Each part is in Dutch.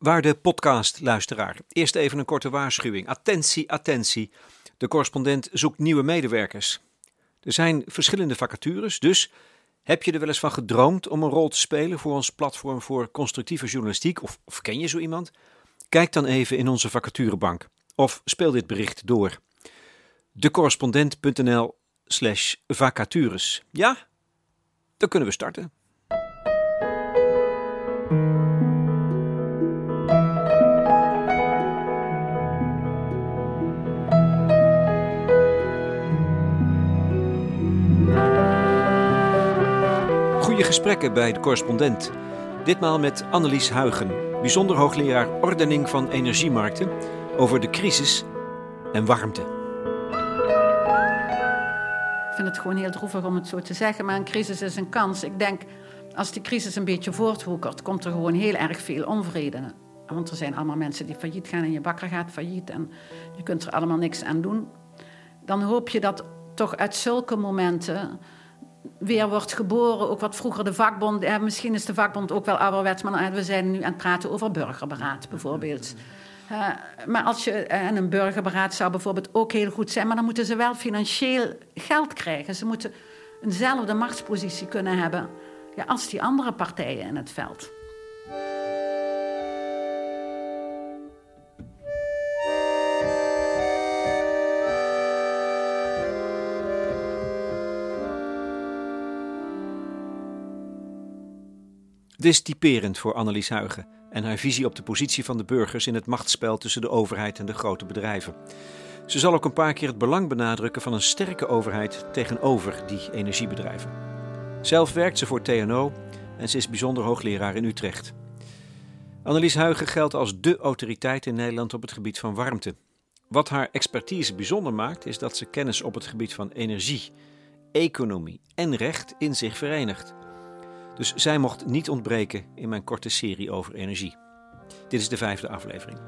Waarde podcastluisteraar, eerst even een korte waarschuwing. Attentie, attentie. De correspondent zoekt nieuwe medewerkers. Er zijn verschillende vacatures, dus heb je er wel eens van gedroomd om een rol te spelen voor ons platform voor constructieve journalistiek? Of, of ken je zo iemand? Kijk dan even in onze vacaturebank of speel dit bericht door. decorrespondent.nl slash vacatures. Ja, dan kunnen we starten. Goede gesprekken bij de correspondent. Ditmaal met Annelies Huigen, bijzonder hoogleraar ordening van energiemarkten, over de crisis en warmte. Ik vind het gewoon heel droevig om het zo te zeggen, maar een crisis is een kans. Ik denk, als die crisis een beetje voortwoekert, komt er gewoon heel erg veel onvrede. Want er zijn allemaal mensen die failliet gaan en je bakker gaat failliet en je kunt er allemaal niks aan doen. Dan hoop je dat toch uit zulke momenten weer wordt geboren. Ook wat vroeger de vakbond. Ja, misschien is de vakbond ook wel ouderwets, maar we zijn nu aan het praten over burgerberaad bijvoorbeeld. Uh, maar als je, en een burgerberaad zou bijvoorbeeld ook heel goed zijn, maar dan moeten ze wel financieel geld krijgen. Ze moeten eenzelfde machtspositie kunnen hebben ja, als die andere partijen in het veld. Dit is typerend voor Annelies Huigen en haar visie op de positie van de burgers in het machtsspel tussen de overheid en de grote bedrijven. Ze zal ook een paar keer het belang benadrukken van een sterke overheid tegenover die energiebedrijven. Zelf werkt ze voor TNO en ze is bijzonder hoogleraar in Utrecht. Annelies Huigen geldt als dé autoriteit in Nederland op het gebied van warmte. Wat haar expertise bijzonder maakt, is dat ze kennis op het gebied van energie, economie en recht in zich verenigt. Dus zij mocht niet ontbreken in mijn korte serie over energie. Dit is de vijfde aflevering.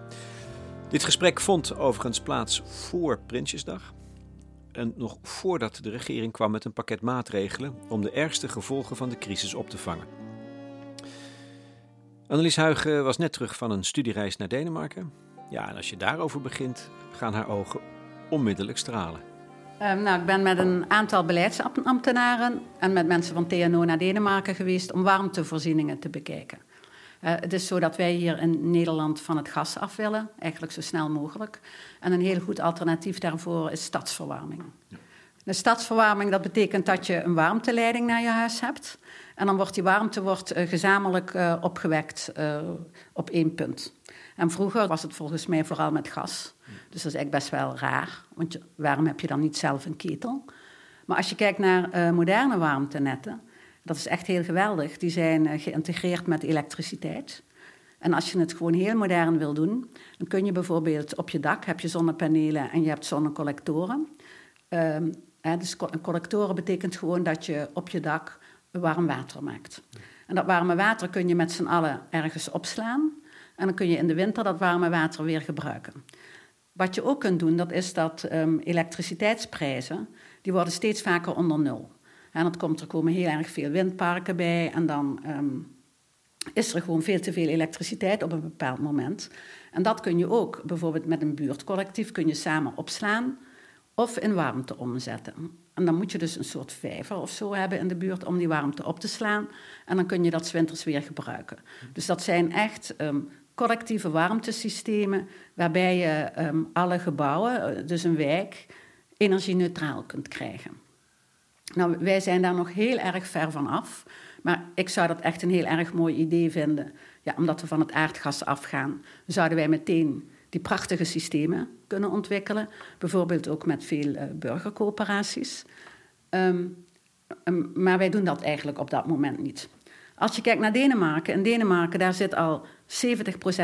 Dit gesprek vond overigens plaats voor Prinsjesdag. En nog voordat de regering kwam met een pakket maatregelen om de ergste gevolgen van de crisis op te vangen. Annelies Huigen was net terug van een studiereis naar Denemarken. Ja, en als je daarover begint, gaan haar ogen onmiddellijk stralen. Um, nou, ik ben met een aantal beleidsambtenaren en met mensen van TNO naar Denemarken geweest om warmtevoorzieningen te bekijken. Uh, het is zo dat wij hier in Nederland van het gas af willen, eigenlijk zo snel mogelijk. En een heel goed alternatief daarvoor is stadsverwarming. Ja. De stadsverwarming dat betekent dat je een warmteleiding naar je huis hebt. En dan wordt die warmte wordt, uh, gezamenlijk uh, opgewekt op één punt. En vroeger was het volgens mij vooral met gas. Dus dat is eigenlijk best wel raar, want waarom heb je dan niet zelf een ketel? Maar als je kijkt naar uh, moderne warmtenetten, dat is echt heel geweldig. Die zijn uh, geïntegreerd met elektriciteit. En als je het gewoon heel modern wil doen, dan kun je bijvoorbeeld op je dak heb je zonnepanelen en je hebt zonnecollectoren. Um, hè, dus collectoren betekent gewoon dat je op je dak warm water maakt. En dat warme water kun je met z'n allen ergens opslaan. En dan kun je in de winter dat warme water weer gebruiken. Wat je ook kunt doen, dat is dat um, elektriciteitsprijzen, die worden steeds vaker onder nul. En dat komt, er komen heel erg veel windparken bij en dan um, is er gewoon veel te veel elektriciteit op een bepaald moment. En dat kun je ook bijvoorbeeld met een buurtcollectief kun je samen opslaan of in warmte omzetten. En dan moet je dus een soort vijver of zo hebben in de buurt om die warmte op te slaan. En dan kun je dat winters weer gebruiken. Dus dat zijn echt um, collectieve warmtesystemen waarbij je um, alle gebouwen, eh, dus een wijk, energie-neutraal kunt krijgen. Nou, wij zijn daar nog heel erg ver van af, maar ik zou dat echt een heel erg mooi idee vinden. Ja, omdat we van het aardgas afgaan, zouden wij meteen die prachtige systemen kunnen ontwikkelen. Bijvoorbeeld ook met veel uh, burgercoöperaties. Um, um, maar wij doen dat eigenlijk op dat moment niet. Als je kijkt naar Denemarken, in Denemarken daar zit al 70%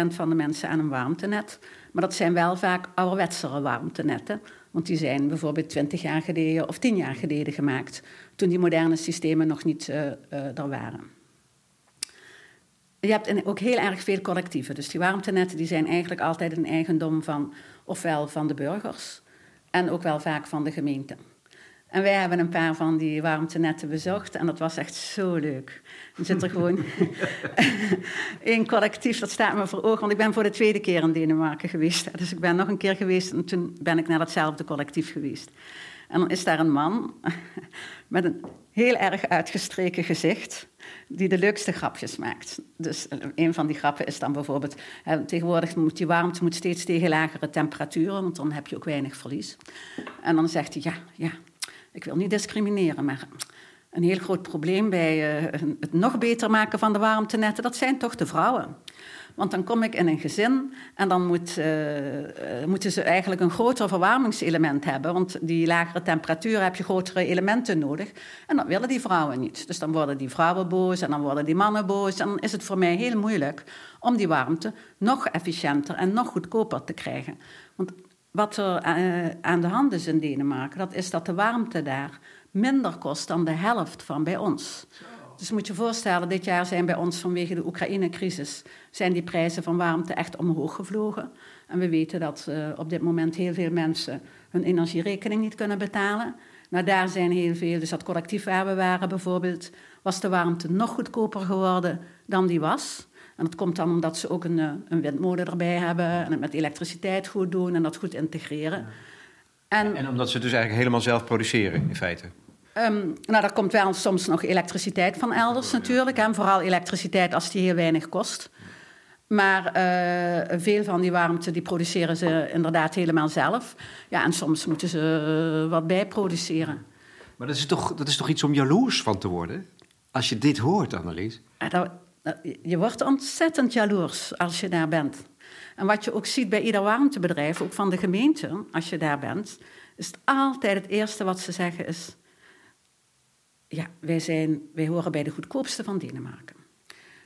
van de mensen aan een warmtenet. Maar dat zijn wel vaak ouderwetsere warmtenetten. Want die zijn bijvoorbeeld 20 jaar geleden of 10 jaar geleden gemaakt. Toen die moderne systemen nog niet uh, uh, er waren. Je hebt ook heel erg veel collectieven. Dus die warmtenetten die zijn eigenlijk altijd een eigendom van ofwel van de burgers en ook wel vaak van de gemeente. En wij hebben een paar van die warmtenetten bezocht en dat was echt zo leuk. Dan zit er gewoon één collectief, dat staat me voor ogen. Want ik ben voor de tweede keer in Denemarken geweest. Dus ik ben nog een keer geweest en toen ben ik naar datzelfde collectief geweest. En dan is daar een man met een heel erg uitgestreken gezicht die de leukste grapjes maakt. Dus een van die grappen is dan bijvoorbeeld... tegenwoordig moet die warmte moet steeds tegen lagere temperaturen... want dan heb je ook weinig verlies. En dan zegt hij, ja, ja, ik wil niet discrimineren... maar een heel groot probleem bij uh, het nog beter maken van de warmtenetten... dat zijn toch de vrouwen. Want dan kom ik in een gezin en dan moet, uh, moeten ze eigenlijk een groter verwarmingselement hebben. Want die lagere temperatuur heb je grotere elementen nodig. En dat willen die vrouwen niet. Dus dan worden die vrouwen boos en dan worden die mannen boos. En dan is het voor mij heel moeilijk om die warmte nog efficiënter en nog goedkoper te krijgen. Want wat er uh, aan de hand is in Denemarken, dat is dat de warmte daar minder kost dan de helft van bij ons. Dus moet je voorstellen, dit jaar zijn bij ons vanwege de Oekraïne-crisis... zijn die prijzen van warmte echt omhoog gevlogen. En we weten dat uh, op dit moment heel veel mensen hun energierekening niet kunnen betalen. Nou, daar zijn heel veel, dus dat collectief waar we waren bijvoorbeeld... was de warmte nog goedkoper geworden dan die was... En dat komt dan omdat ze ook een, eh, een windmolen erbij hebben en het met elektriciteit goed doen en dat goed integreren. En, en omdat ze dus eigenlijk helemaal zelf produceren, in feite? Um, nou, er komt wel soms nog elektriciteit van elders natuurlijk. En vooral elektriciteit als die heel weinig kost. Maar uh, veel van die warmte die produceren ze inderdaad helemaal zelf. Ja, en soms moeten ze uh, wat bijproduceren. Maar dat is, toch, dat is toch iets om jaloers van te worden? Als je dit hoort, Annelies. Ja, je wordt ontzettend jaloers als je daar bent. En wat je ook ziet bij ieder warmtebedrijf, ook van de gemeente, als je daar bent, is altijd het eerste wat ze zeggen is ja, wij, zijn, wij horen bij de goedkoopste van Denemarken.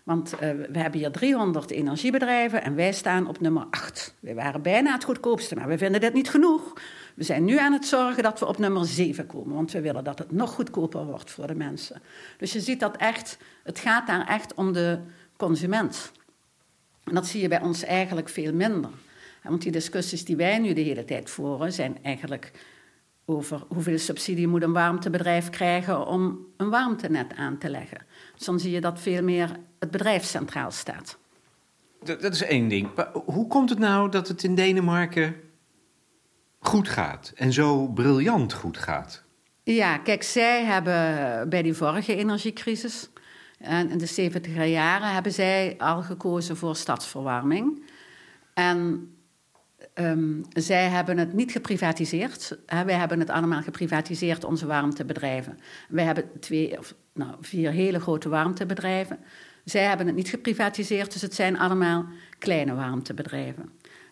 Want uh, we hebben hier 300 energiebedrijven en wij staan op nummer 8. We waren bijna het goedkoopste, maar we vinden dit niet genoeg. We zijn nu aan het zorgen dat we op nummer 7 komen, want we willen dat het nog goedkoper wordt voor de mensen. Dus je ziet dat echt, het gaat daar echt om de consument. En dat zie je bij ons eigenlijk veel minder. Want die discussies die wij nu de hele tijd voeren, zijn eigenlijk over hoeveel subsidie moet een warmtebedrijf krijgen om een warmtenet aan te leggen. Dus dan zie je dat veel meer het bedrijf centraal staat. Dat, dat is één ding. Maar hoe komt het nou dat het in Denemarken goed gaat en zo briljant goed gaat? Ja, kijk, zij hebben bij die vorige energiecrisis, in de 70 jaren, hebben zij al gekozen voor stadsverwarming. En Um, zij hebben het niet geprivatiseerd. wij hebben het allemaal geprivatiseerd, onze warmtebedrijven. Wij hebben twee, of, nou, vier hele grote warmtebedrijven. Zij hebben het niet geprivatiseerd, dus het zijn allemaal kleine warmtebedrijven.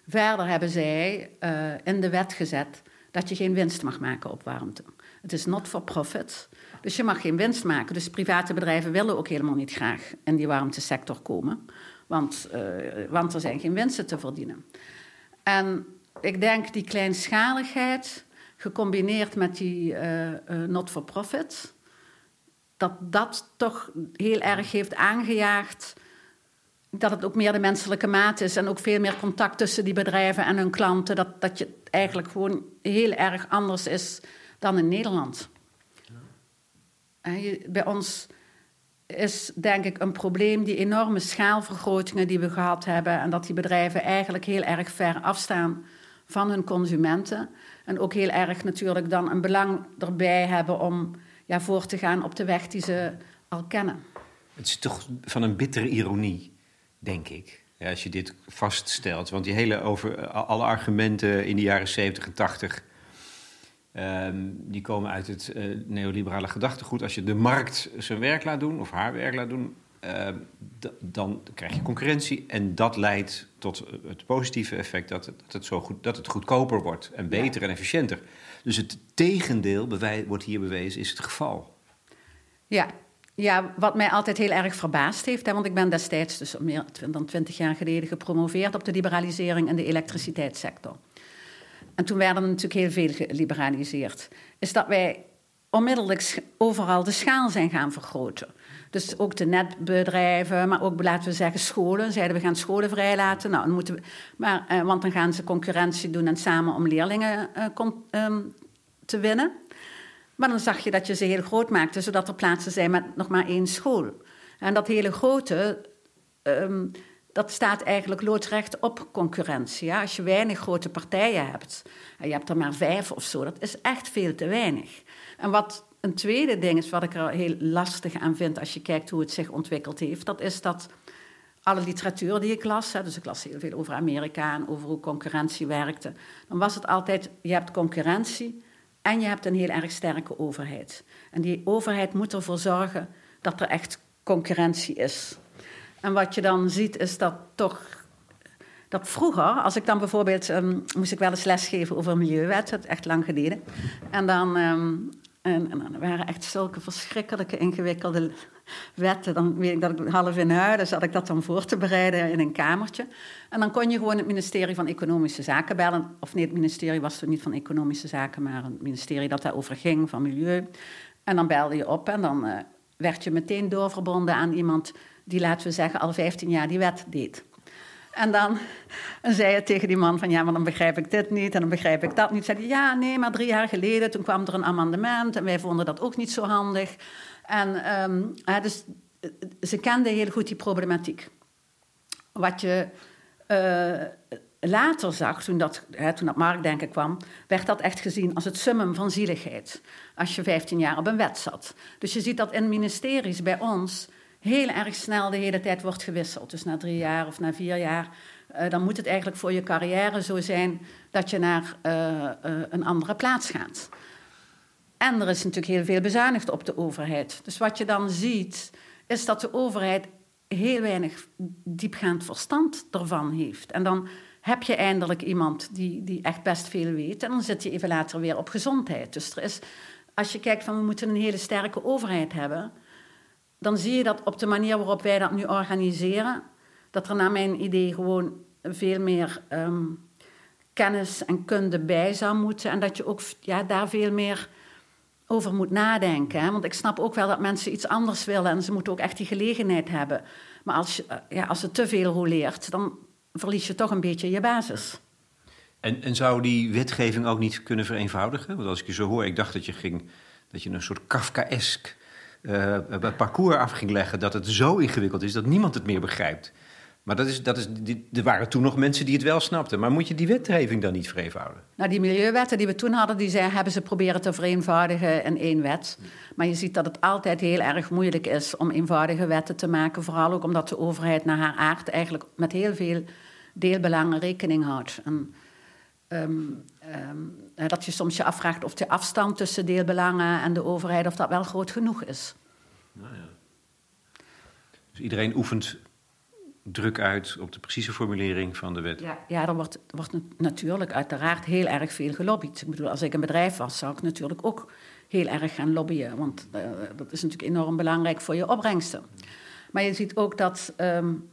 Verder hebben zij uh, in de wet gezet dat je geen winst mag maken op warmte. Het is not for profit. Dus je mag geen winst maken. Dus private bedrijven willen ook helemaal niet graag in die warmtesector komen. Want, uh, want er zijn geen winsten te verdienen. En ik denk die kleinschaligheid, gecombineerd met die uh, uh, not-for-profit, dat dat toch heel erg heeft aangejaagd dat het ook meer de menselijke maat is en ook veel meer contact tussen die bedrijven en hun klanten. Dat, dat je eigenlijk gewoon heel erg anders is dan in Nederland. Ja. Bij ons is denk ik een probleem, die enorme schaalvergrotingen die we gehad hebben. En dat die bedrijven eigenlijk heel erg ver afstaan van hun consumenten. En ook heel erg natuurlijk dan een belang erbij hebben om ja, voor te gaan op de weg die ze al kennen. Het is toch van een bittere ironie, denk ik. Als je dit vaststelt. Want die hele over alle argumenten in de jaren 70 en 80 Um, die komen uit het uh, neoliberale gedachtegoed. Als je de markt zijn werk laat doen, of haar werk laat doen, uh, dan krijg je concurrentie. En dat leidt tot het positieve effect dat het, dat het, zo goed, dat het goedkoper wordt en beter en efficiënter. Dus het tegendeel wordt hier bewezen, is het geval. Ja. ja, wat mij altijd heel erg verbaasd heeft, hè, want ik ben destijds, dus meer dan twintig jaar geleden, gepromoveerd op de liberalisering in de elektriciteitssector en toen werden er natuurlijk heel veel geliberaliseerd, is dat wij onmiddellijk overal de schaal zijn gaan vergroten. Dus ook de netbedrijven, maar ook, laten we zeggen, scholen. Zeiden we gaan scholen vrijlaten. Nou, dan moeten we, maar, eh, want dan gaan ze concurrentie doen en samen om leerlingen eh, um, te winnen. Maar dan zag je dat je ze heel groot maakte, zodat er plaatsen zijn met nog maar één school. En dat hele grote, ehm, dat staat eigenlijk loodrecht op concurrentie. Ja? Als je weinig grote partijen hebt, en je hebt er maar vijf of zo, dat is echt veel te weinig. En wat een tweede ding is, wat ik er heel lastig aan vind als je kijkt hoe het zich ontwikkeld heeft, dat is dat alle literatuur die ik las, dus ik las heel veel over Amerika en over hoe concurrentie werkte, dan was het altijd, je hebt concurrentie en je hebt een heel erg sterke overheid. En die overheid moet ervoor zorgen dat er echt concurrentie is. En wat je dan ziet is dat toch dat vroeger, als ik dan bijvoorbeeld, um, moest ik wel eens lesgeven over milieuwet, dat echt lang geleden. En dan, um, en, en waren echt zulke verschrikkelijke ingewikkelde wetten. Dan weet ik dat ik half in huilen zat ik dat dan voor te bereiden in een kamertje. En dan kon je gewoon het ministerie van Economische Zaken bellen. Of nee, het ministerie was niet van Economische Zaken, maar het ministerie dat daarover ging, van Milieu. En dan belde je op en dan uh, werd je meteen doorverbonden aan iemand die, laten we zeggen, al 15 jaar die wet deed. En dan zei je tegen die man van ja, maar dan begrijp ik dit niet en dan begrijp ik dat niet. Zei hij, ja, nee, maar drie jaar geleden toen kwam er een amendement en wij vonden dat ook niet zo handig. En um, dus ze kenden heel goed die problematiek. Wat je uh, later zag, toen dat, hè, toen dat kwam, werd dat echt gezien als het summum van zieligheid. Als je 15 jaar op een wet zat. Dus je ziet dat in ministeries bij ons heel erg snel de hele tijd wordt gewisseld. Dus na drie jaar of na vier jaar, uh, dan moet het eigenlijk voor je carrière zo zijn dat je naar uh, uh, een andere plaats gaat. En er is natuurlijk heel veel bezuinigd op de overheid. Dus wat je dan ziet, is dat de overheid heel weinig diepgaand verstand ervan heeft. En dan heb je eindelijk iemand die, die echt best veel weet. En dan zit je even later weer op gezondheid. Dus er is, als je kijkt van we moeten een hele sterke overheid hebben, dan zie je dat op de manier waarop wij dat nu organiseren, dat er naar mijn idee gewoon veel meer um, kennis en kunde bij zou moeten. En dat je ook ja, daar veel meer over moet nadenken. Want ik snap ook wel dat mensen iets anders willen en ze moeten ook echt die gelegenheid hebben. Maar als, je, ja, als het te veel roleert, dan verlies je toch een beetje je basis. En, en zou die wetgeving ook niet kunnen vereenvoudigen? Want als ik je zo hoor, ik dacht dat je, ging, dat je een soort Kafkaesk uh, parcours af ging leggen... dat het zo ingewikkeld is dat niemand het meer begrijpt. Maar dat is, dat is, er waren toen nog mensen die het wel snapten. Maar moet je die wetgeving dan niet vereenvoudigen? Nou, die milieuwetten die we toen hadden, die hebben ze proberen te vereenvoudigen in één wet. Maar je ziet dat het altijd heel erg moeilijk is om eenvoudige wetten te maken. Vooral ook omdat de overheid naar haar aard eigenlijk met heel veel deelbelangen rekening houdt. Um, um, dat je soms je afvraagt of de afstand tussen deelbelangen en de overheid... of dat wel groot genoeg is. Nou ja. Dus iedereen oefent druk uit op de precieze formulering van de wet. Ja, ja er wordt, wordt natuurlijk uiteraard heel erg veel gelobbyd. Ik bedoel, als ik een bedrijf was, zou ik natuurlijk ook heel erg gaan lobbyen. Want uh, dat is natuurlijk enorm belangrijk voor je opbrengsten. Maar je ziet ook dat um,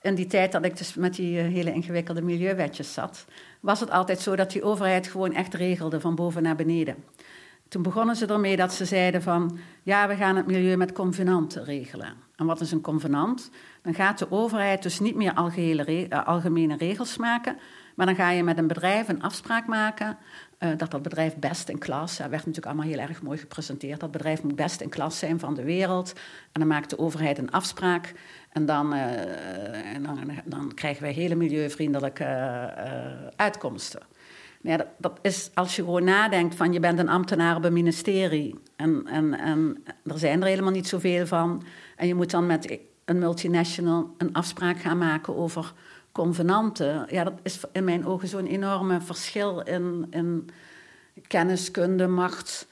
in die tijd dat ik dus met die uh, hele ingewikkelde milieuwetjes zat... was het altijd zo dat die overheid gewoon echt regelde van boven naar beneden. Toen begonnen ze ermee dat ze zeiden van... ja, we gaan het milieu met convenanten regelen. En wat is een convenant? Dan gaat de overheid dus niet meer uh, algemene regels maken... maar dan ga je met een bedrijf een afspraak maken... Uh, dat dat bedrijf best in klas... dat werd natuurlijk allemaal heel erg mooi gepresenteerd... dat bedrijf moet best in klas zijn van de wereld. En dan maakt de overheid een afspraak... en dan, en dan, dan krijgen wij hele milieuvriendelijke uitkomsten. Ja, dat, dat, is als je gewoon nadenkt van je bent een ambtenaar op een ministerie en, en, en er zijn er helemaal niet zoveel van. En je moet dan met een multinational een afspraak gaan maken over convenanten. Ja, dat is in mijn ogen zo'n enorme verschil in, in kenniskunde, macht,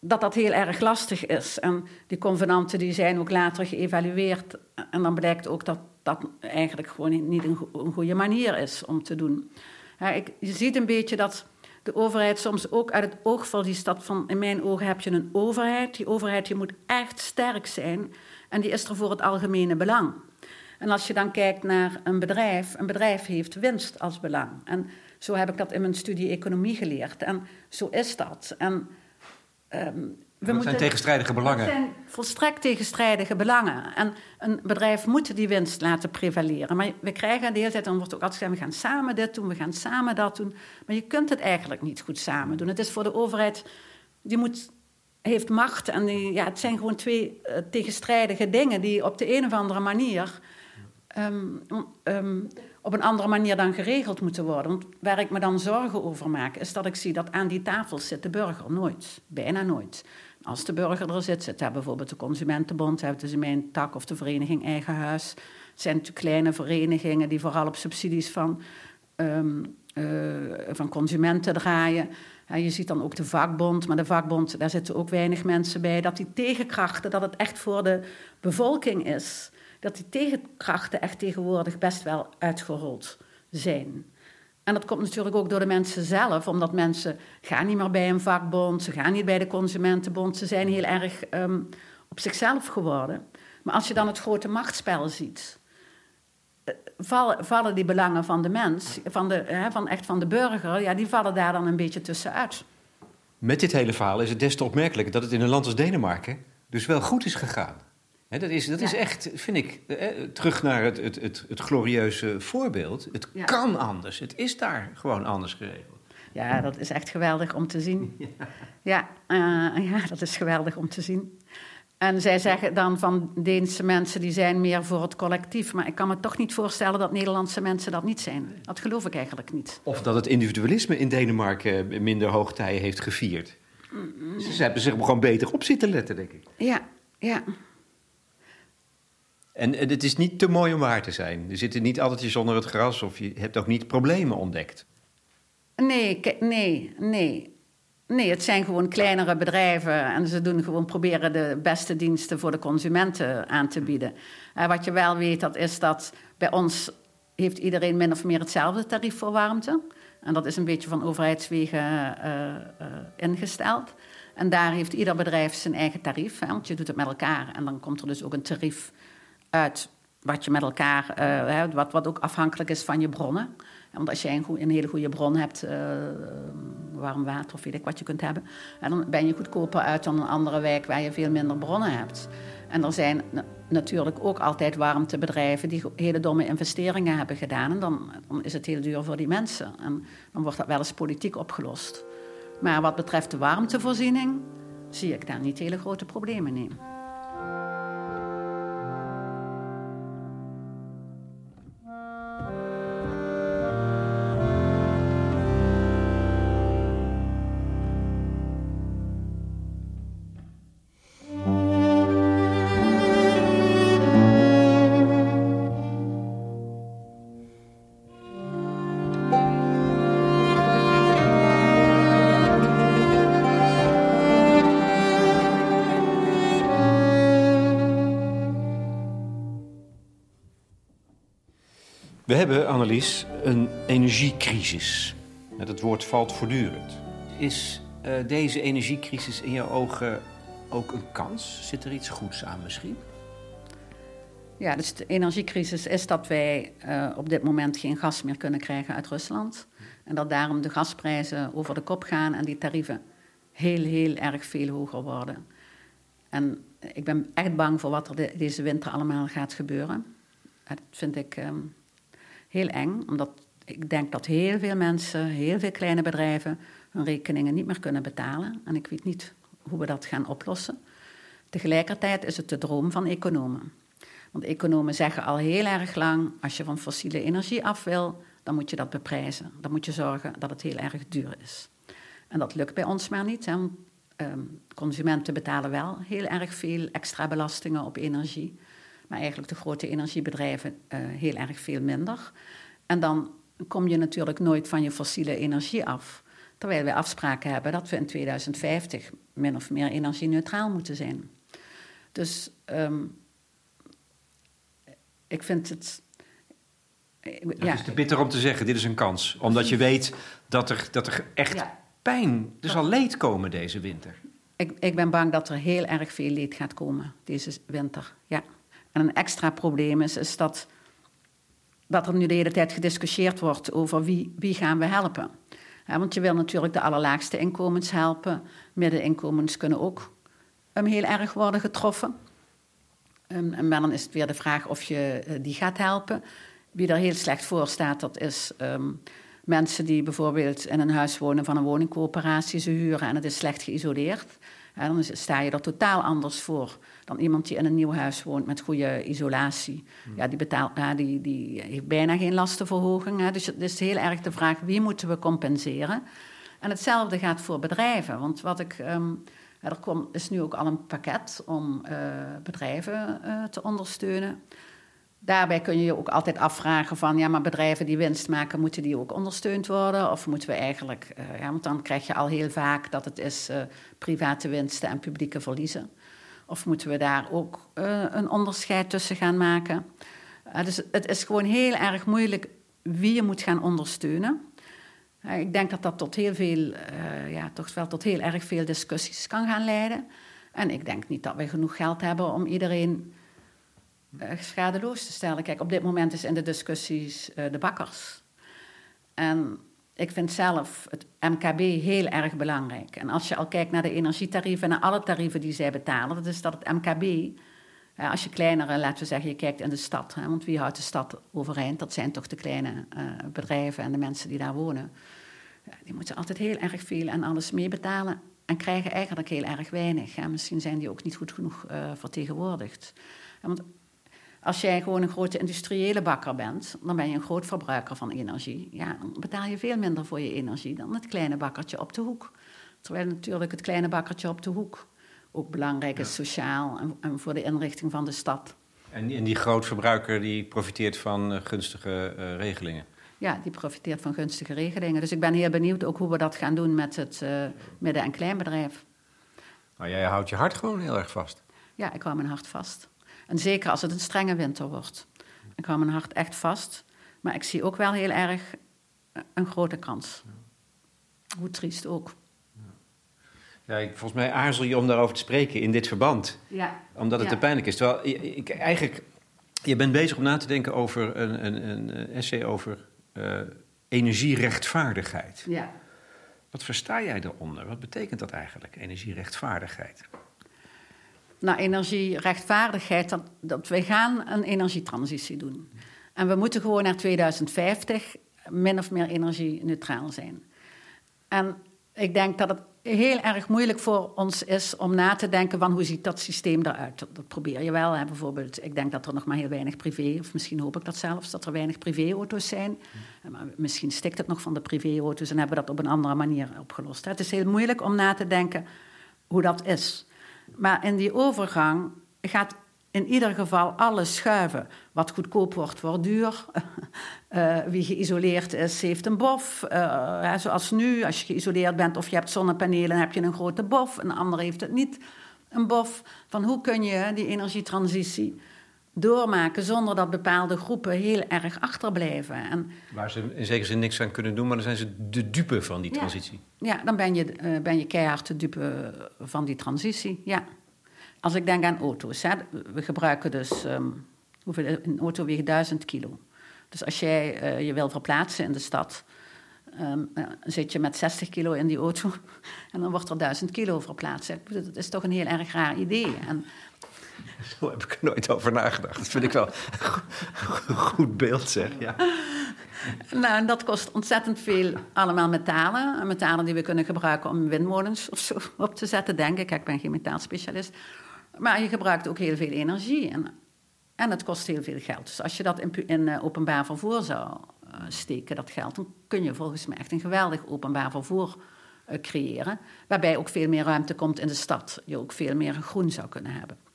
dat dat heel erg lastig is. En die convenanten die zijn ook later geëvalueerd en dan blijkt ook dat dat eigenlijk gewoon niet een, goede manier is om te doen. Ja, ik, je ziet een beetje dat de overheid soms ook uit het oog verliest. Dat van, in mijn ogen heb je een overheid. Die overheid die moet echt sterk zijn. En die is er voor het algemene belang. En als je dan kijkt naar een bedrijf, een bedrijf heeft winst als belang. En zo heb ik dat in mijn studie economie geleerd. En zo is dat. En um, we dat zijn tegenstrijdige belangen. Dat zijn volstrekt tegenstrijdige belangen. En een bedrijf moet die winst laten prevaleren. Maar we krijgen de hele tijd, dan wordt ook altijd gezegd... we gaan samen dit doen, we gaan samen dat doen. Maar je kunt het eigenlijk niet goed samen doen. Het is voor de overheid die moet, heeft macht. En die, ja, het zijn gewoon twee uh, tegenstrijdige dingen die op de een of andere manier um, um, op een andere manier dan geregeld moeten worden. Want waar ik me dan zorgen over maak, is dat ik zie dat aan die tafel zit de burger nooit. Bijna nooit. Als de burger er zit, zit daar bijvoorbeeld de Consumentenbond, hebben ze mijn tak of de vereniging Eigen Huis. Het zijn kleine verenigingen die vooral op subsidies van, um, uh, van consumenten draaien. Je ziet dan ook de vakbond, maar de vakbond, daar zitten ook weinig mensen bij. Dat die tegenkrachten, dat het echt voor de bevolking is dat die tegenkrachten echt tegenwoordig best wel uitgerold zijn. En dat komt natuurlijk ook door de mensen zelf, omdat mensen gaan niet meer bij een vakbond, ze gaan niet bij de consumentenbond, ze zijn heel erg um, op zichzelf geworden. Maar als je dan het grote machtsspel ziet, eh, vallen, vallen die belangen van de mens, van, de, van echt van de burger, ja, die vallen daar dan een beetje tussenuit. Met dit hele verhaal is het des te opmerkelijker dat het in een land als Denemarken dus wel goed is gegaan dat is, dat is echt, vind ik, terug naar het, het, het, het glorieuze voorbeeld. Het kan anders. Het is daar gewoon anders geregeld. Ja, dat is echt geweldig om te zien. Ja, ja, uh, ja dat is geweldig om te zien. En zij zeggen dan van Deense mensen die zijn meer voor het collectief. Maar ik kan me toch niet voorstellen dat Nederlandse mensen dat niet zijn. Dat geloof ik eigenlijk niet. Of dat het individualisme in Denemarken minder hoogtij heeft gevierd. Ze hebben zich gewoon beter op zitten letten, denk ik. Ja, ja. En het is niet te mooi om waar te zijn. Er zitten niet altijd onder het gras of je hebt ook niet problemen ontdekt. Nee, nee, nee. Nee, het zijn gewoon kleinere bedrijven en ze doen gewoon proberen de beste diensten voor de consumenten aan te bieden. Uh, wat je wel weet, dat is dat bij ons heeft iedereen min of meer hetzelfde tarief voor warmte. En dat is een beetje van overheidswegen uh, ingesteld. En daar heeft ieder bedrijf zijn eigen tarief, hè, want je doet het met elkaar. En dan komt er dus ook een tarief wat je met elkaar, uh, wat, wat ook afhankelijk is van je bronnen. Want als jij een, een hele goede bron hebt, uh, warm water of weet ik wat je kunt hebben, en dan ben je goedkoper uit dan een andere wijk waar je veel minder bronnen hebt. En er zijn natuurlijk ook altijd warmtebedrijven die hele domme investeringen hebben gedaan. En dan, dan is het heel duur voor die mensen. En dan wordt dat wel eens politiek opgelost. Maar wat betreft de warmtevoorziening, zie ik daar niet hele grote problemen in. Hebben, Annelies, een energiecrisis. Dat woord valt voortdurend. Is uh, deze energiecrisis in jouw ogen ook een kans? Zit er iets goeds aan misschien? Ja, dus de energiecrisis is dat wij uh, op dit moment geen gas meer kunnen krijgen uit Rusland. En dat daarom de gasprijzen over de kop gaan en die tarieven heel, heel erg veel hoger worden. En ik ben echt bang voor wat er de, deze winter allemaal gaat gebeuren. Dat vind ik um, heel eng, omdat ik denk dat heel veel mensen, heel veel kleine bedrijven hun rekeningen niet meer kunnen betalen. En ik weet niet hoe we dat gaan oplossen. Tegelijkertijd is het de droom van economen. Want economen zeggen al heel erg lang: als je van fossiele energie af wil, dan moet je dat beprijzen. Dan moet je zorgen dat het heel erg duur is. En dat lukt bij ons maar niet. Hè? Want, um, consumenten betalen wel heel erg veel extra belastingen op energie maar eigenlijk de grote energiebedrijven uh, heel erg veel minder. En dan kom je natuurlijk nooit van je fossiele energie af. Terwijl wij afspraken hebben dat we in 2050 min of meer energie-neutraal moeten zijn. Dus um, ik vind het. Het ja, is te bitter om te zeggen, dit is een kans. Omdat je weet dat er, dat er echt ja. pijn, er zal leed komen deze winter. Ik, ik ben bang dat er heel erg veel leed gaat komen deze winter, ja. En een extra probleem is, is dat, dat er nu de hele tijd gediscussieerd wordt over wie, wie gaan we helpen. Ja, want je wil natuurlijk de allerlaagste inkomens helpen. Middeninkomens kunnen ook um, heel erg worden getroffen. Um, en dan is het weer de vraag of je uh, die gaat helpen. Wie er heel slecht voor staat, dat is um, mensen die bijvoorbeeld in een huis wonen van een woningcoöperatie, ze huren en het is slecht geïsoleerd. En dan sta je er totaal anders voor dan iemand die in een nieuw huis woont met goede isolatie. Ja, die, betaalt, ja, die, die heeft bijna geen lastenverhoging. Hè. Dus het is heel erg de vraag wie moeten we compenseren. En hetzelfde gaat voor bedrijven. Want wat ik. Um, er komt, is nu ook al een pakket om uh, bedrijven uh, te ondersteunen. Daarbij kun je je ook altijd afvragen van, ja, maar bedrijven die winst maken, moeten die ook ondersteund worden? Of moeten we eigenlijk, uh, ja, want dan krijg je al heel vaak dat het is uh, private winsten en publieke verliezen. Of moeten we daar ook uh, een onderscheid tussen gaan maken? dus het is gewoon heel erg moeilijk wie je moet gaan ondersteunen. ik denk dat dat tot heel veel, ja, toch wel tot heel erg veel discussies kan gaan leiden. En ik denk niet dat we genoeg geld hebben om iedereen schadeloos te stellen. Kijk, op dit moment is in de discussies uh, de bakkers. En ik vind zelf het MKB heel erg belangrijk. En als je al kijkt naar de energietarieven en naar alle tarieven die zij betalen, dat is dat het MKB, als je kleinere, laten we zeggen, je kijkt in de stad, hè, want wie houdt de stad overeind? Dat zijn toch de kleine bedrijven en de mensen die daar wonen. die moeten altijd heel erg veel en alles meebetalen en krijgen eigenlijk heel erg weinig. Misschien zijn die ook niet goed genoeg vertegenwoordigd. want als jij gewoon een grote industriële bakker bent, dan ben je een groot verbruiker van energie. Ja, dan betaal je veel minder voor je energie dan het kleine bakkertje op de hoek. Terwijl natuurlijk het kleine bakkertje op de hoek ook belangrijk is sociaal en, en, voor de inrichting van de stad. En, en die grootverbruiker die profiteert van uh, gunstige uh, regelingen? Ja, die profiteert van gunstige regelingen. Dus ik ben heel benieuwd ook hoe we dat gaan doen met het uh, midden- en kleinbedrijf. Nou, jij houdt je hart gewoon heel erg vast. Ja, ik hou mijn hart vast. En zeker als het een strenge winter wordt. Ik hou mijn hart echt vast. Maar ik zie ook wel heel erg een grote kans. Hoe triest ook. Ja, ik, volgens mij aarzel je om daarover te spreken in dit verband. Ja. Omdat het ja. te pijnlijk is. Terwijl ik, eigenlijk, je bent bezig om na te denken over een, een, een essay over uh, energierechtvaardigheid. Ja. Wat versta jij daaronder? Wat betekent dat eigenlijk, energierechtvaardigheid? Naar energierechtvaardigheid, dat, dat wij gaan een energietransitie doen. En we moeten gewoon naar 2050 min of meer energie-neutraal zijn. En ik denk dat het heel erg moeilijk voor ons is om na te denken van hoe ziet dat systeem eruit. Dat, dat probeer je wel. Hè. Bijvoorbeeld, ik denk dat er nog maar heel weinig privé, of misschien hoop ik dat zelfs, dat er weinig privéauto's zijn. Maar misschien stikt het nog van de privéauto's en hebben we dat op een andere manier opgelost. Het is heel moeilijk om na te denken hoe dat is. Maar in die overgang gaat in ieder geval alles schuiven. Wat goedkoop wordt, wordt duur. Uh, wie geïsoleerd is, heeft een bof. Hè, zoals nu, als je geïsoleerd bent of je hebt zonnepanelen, heb je een grote bof. Een ander heeft het niet, een bof. Van hoe kun je die energietransitie doormaken zonder dat bepaalde groepen heel erg achterblijven. En, Waar ze in zekere zin niks aan kunnen doen, maar dan zijn ze de dupe van die transitie. Ja, dan ben je, uh, ben je keihard de dupe van die transitie, ja. Als ik denk aan auto's, hè, we gebruiken dus, um, hoeveel, een auto weegt 1000 kilo. Dus als jij uh, je wil verplaatsen in de stad, um, uh, zit je met 60 kilo in die auto en dan wordt er 1000 kilo verplaatst. Dat is toch een heel erg raar idee. En, Zo heb ik er nooit over nagedacht. Dat vind ik wel een goed beeld, zeg. Ja. Nou, en dat kost ontzettend veel allemaal metalen. Metalen die we kunnen gebruiken om windmolens of zo op te zetten, denk ik. Ik ben geen metaalspecialist. Maar je gebruikt ook heel veel energie. En, en het kost heel veel geld. Dus als je dat in, in uh, openbaar vervoer zou uh, steken, dat geld... dan kun je volgens mij echt een geweldig openbaar vervoer uh, creëren. Waarbij ook veel meer ruimte komt in de stad. Je ook veel meer groen zou kunnen hebben.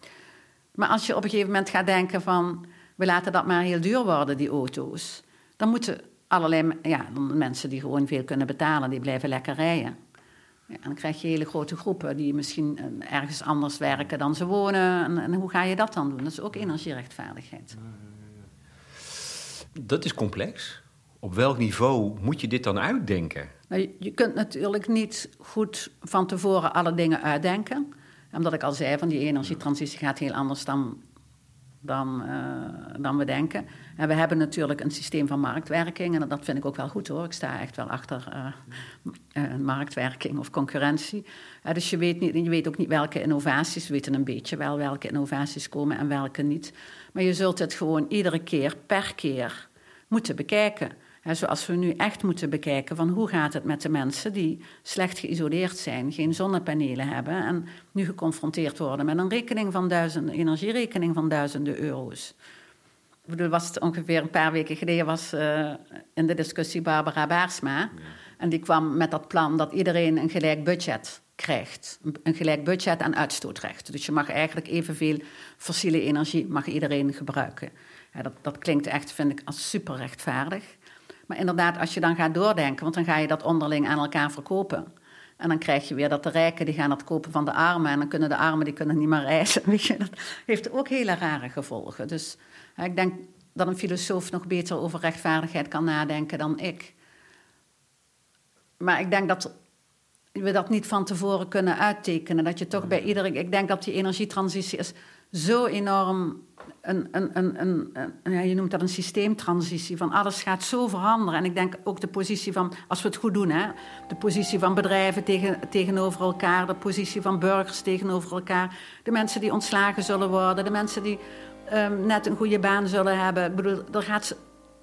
Maar als je op een gegeven moment gaat denken van... we laten dat maar heel duur worden, die auto's... dan moeten allerlei ja, mensen die gewoon veel kunnen betalen... die blijven lekker rijden. Ja, dan krijg je hele grote groepen die misschien ergens anders werken dan ze wonen. En, en hoe ga je dat dan doen? Dat is ook energierechtvaardigheid. Dat is complex. Op welk niveau moet je dit dan uitdenken? Nou, je kunt natuurlijk niet goed van tevoren alle dingen uitdenken omdat ik al zei, van die energietransitie gaat heel anders dan, dan, uh, dan we denken. En we hebben natuurlijk een systeem van marktwerking. En dat vind ik ook wel goed hoor. Ik sta echt wel achter uh, uh, marktwerking of concurrentie. dus je weet, niet, je weet ook niet welke innovaties. We weten een beetje wel welke innovaties komen en welke niet. Maar je zult het gewoon iedere keer per keer moeten bekijken. Zoals we nu echt moeten bekijken van hoe gaat het met de mensen die slecht geïsoleerd zijn, geen zonnepanelen hebben en nu geconfronteerd worden met een rekening van duizenden, energierekening van duizenden euro's. Ik bedoel, was het ongeveer een paar weken geleden was uh, in de discussie Barbara Baarsma. En die kwam met dat plan dat iedereen een gelijk budget krijgt. Een gelijk budget en uitstootrecht. Dus je mag eigenlijk evenveel fossiele energie mag iedereen gebruiken. Ja, dat, dat klinkt echt, vind ik, als super rechtvaardig. Maar inderdaad, als je dan gaat doordenken, want dan ga je dat onderling aan elkaar verkopen. En dan krijg je weer dat de rijken die gaan dat kopen van de armen. En dan kunnen de armen die kunnen niet meer reizen. Weet je, dat heeft ook hele rare gevolgen. Dus ik denk dat een filosoof nog beter over rechtvaardigheid kan nadenken dan ik. Maar ik denk dat we dat niet van tevoren kunnen uittekenen. Dat je toch bij iedereen. Ik denk dat die energietransitie is zo enorm. Een, een, een, een, je noemt dat een systeemtransitie. Van alles gaat zo veranderen. En ik denk ook de positie van, als we het goed doen, hè, de positie van bedrijven tegen, tegenover elkaar, de positie van burgers tegenover elkaar, de mensen die ontslagen zullen worden, de mensen die um, net een goede baan zullen hebben. Ik bedoel, er gaat,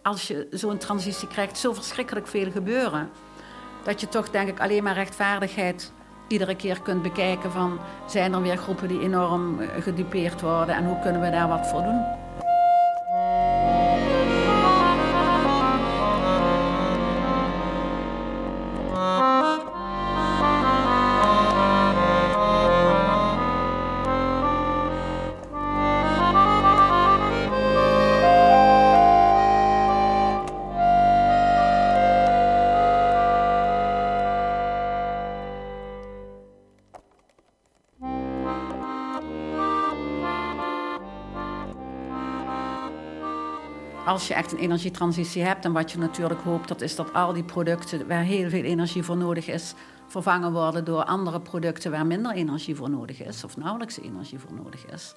als je zo'n transitie krijgt, zo verschrikkelijk veel gebeuren. Dat je toch, denk ik, alleen maar rechtvaardigheid iedere keer kunt bekijken van... zijn er weer groepen die enorm eh, gedupeerd worden en hoe kunnen we daar wat voor doen? Als je echt een energietransitie hebt, en wat je natuurlijk hoopt, dat is dat al die producten waar heel veel energie voor nodig is, vervangen worden door andere producten waar minder energie voor nodig is, of nauwelijks energie voor nodig is.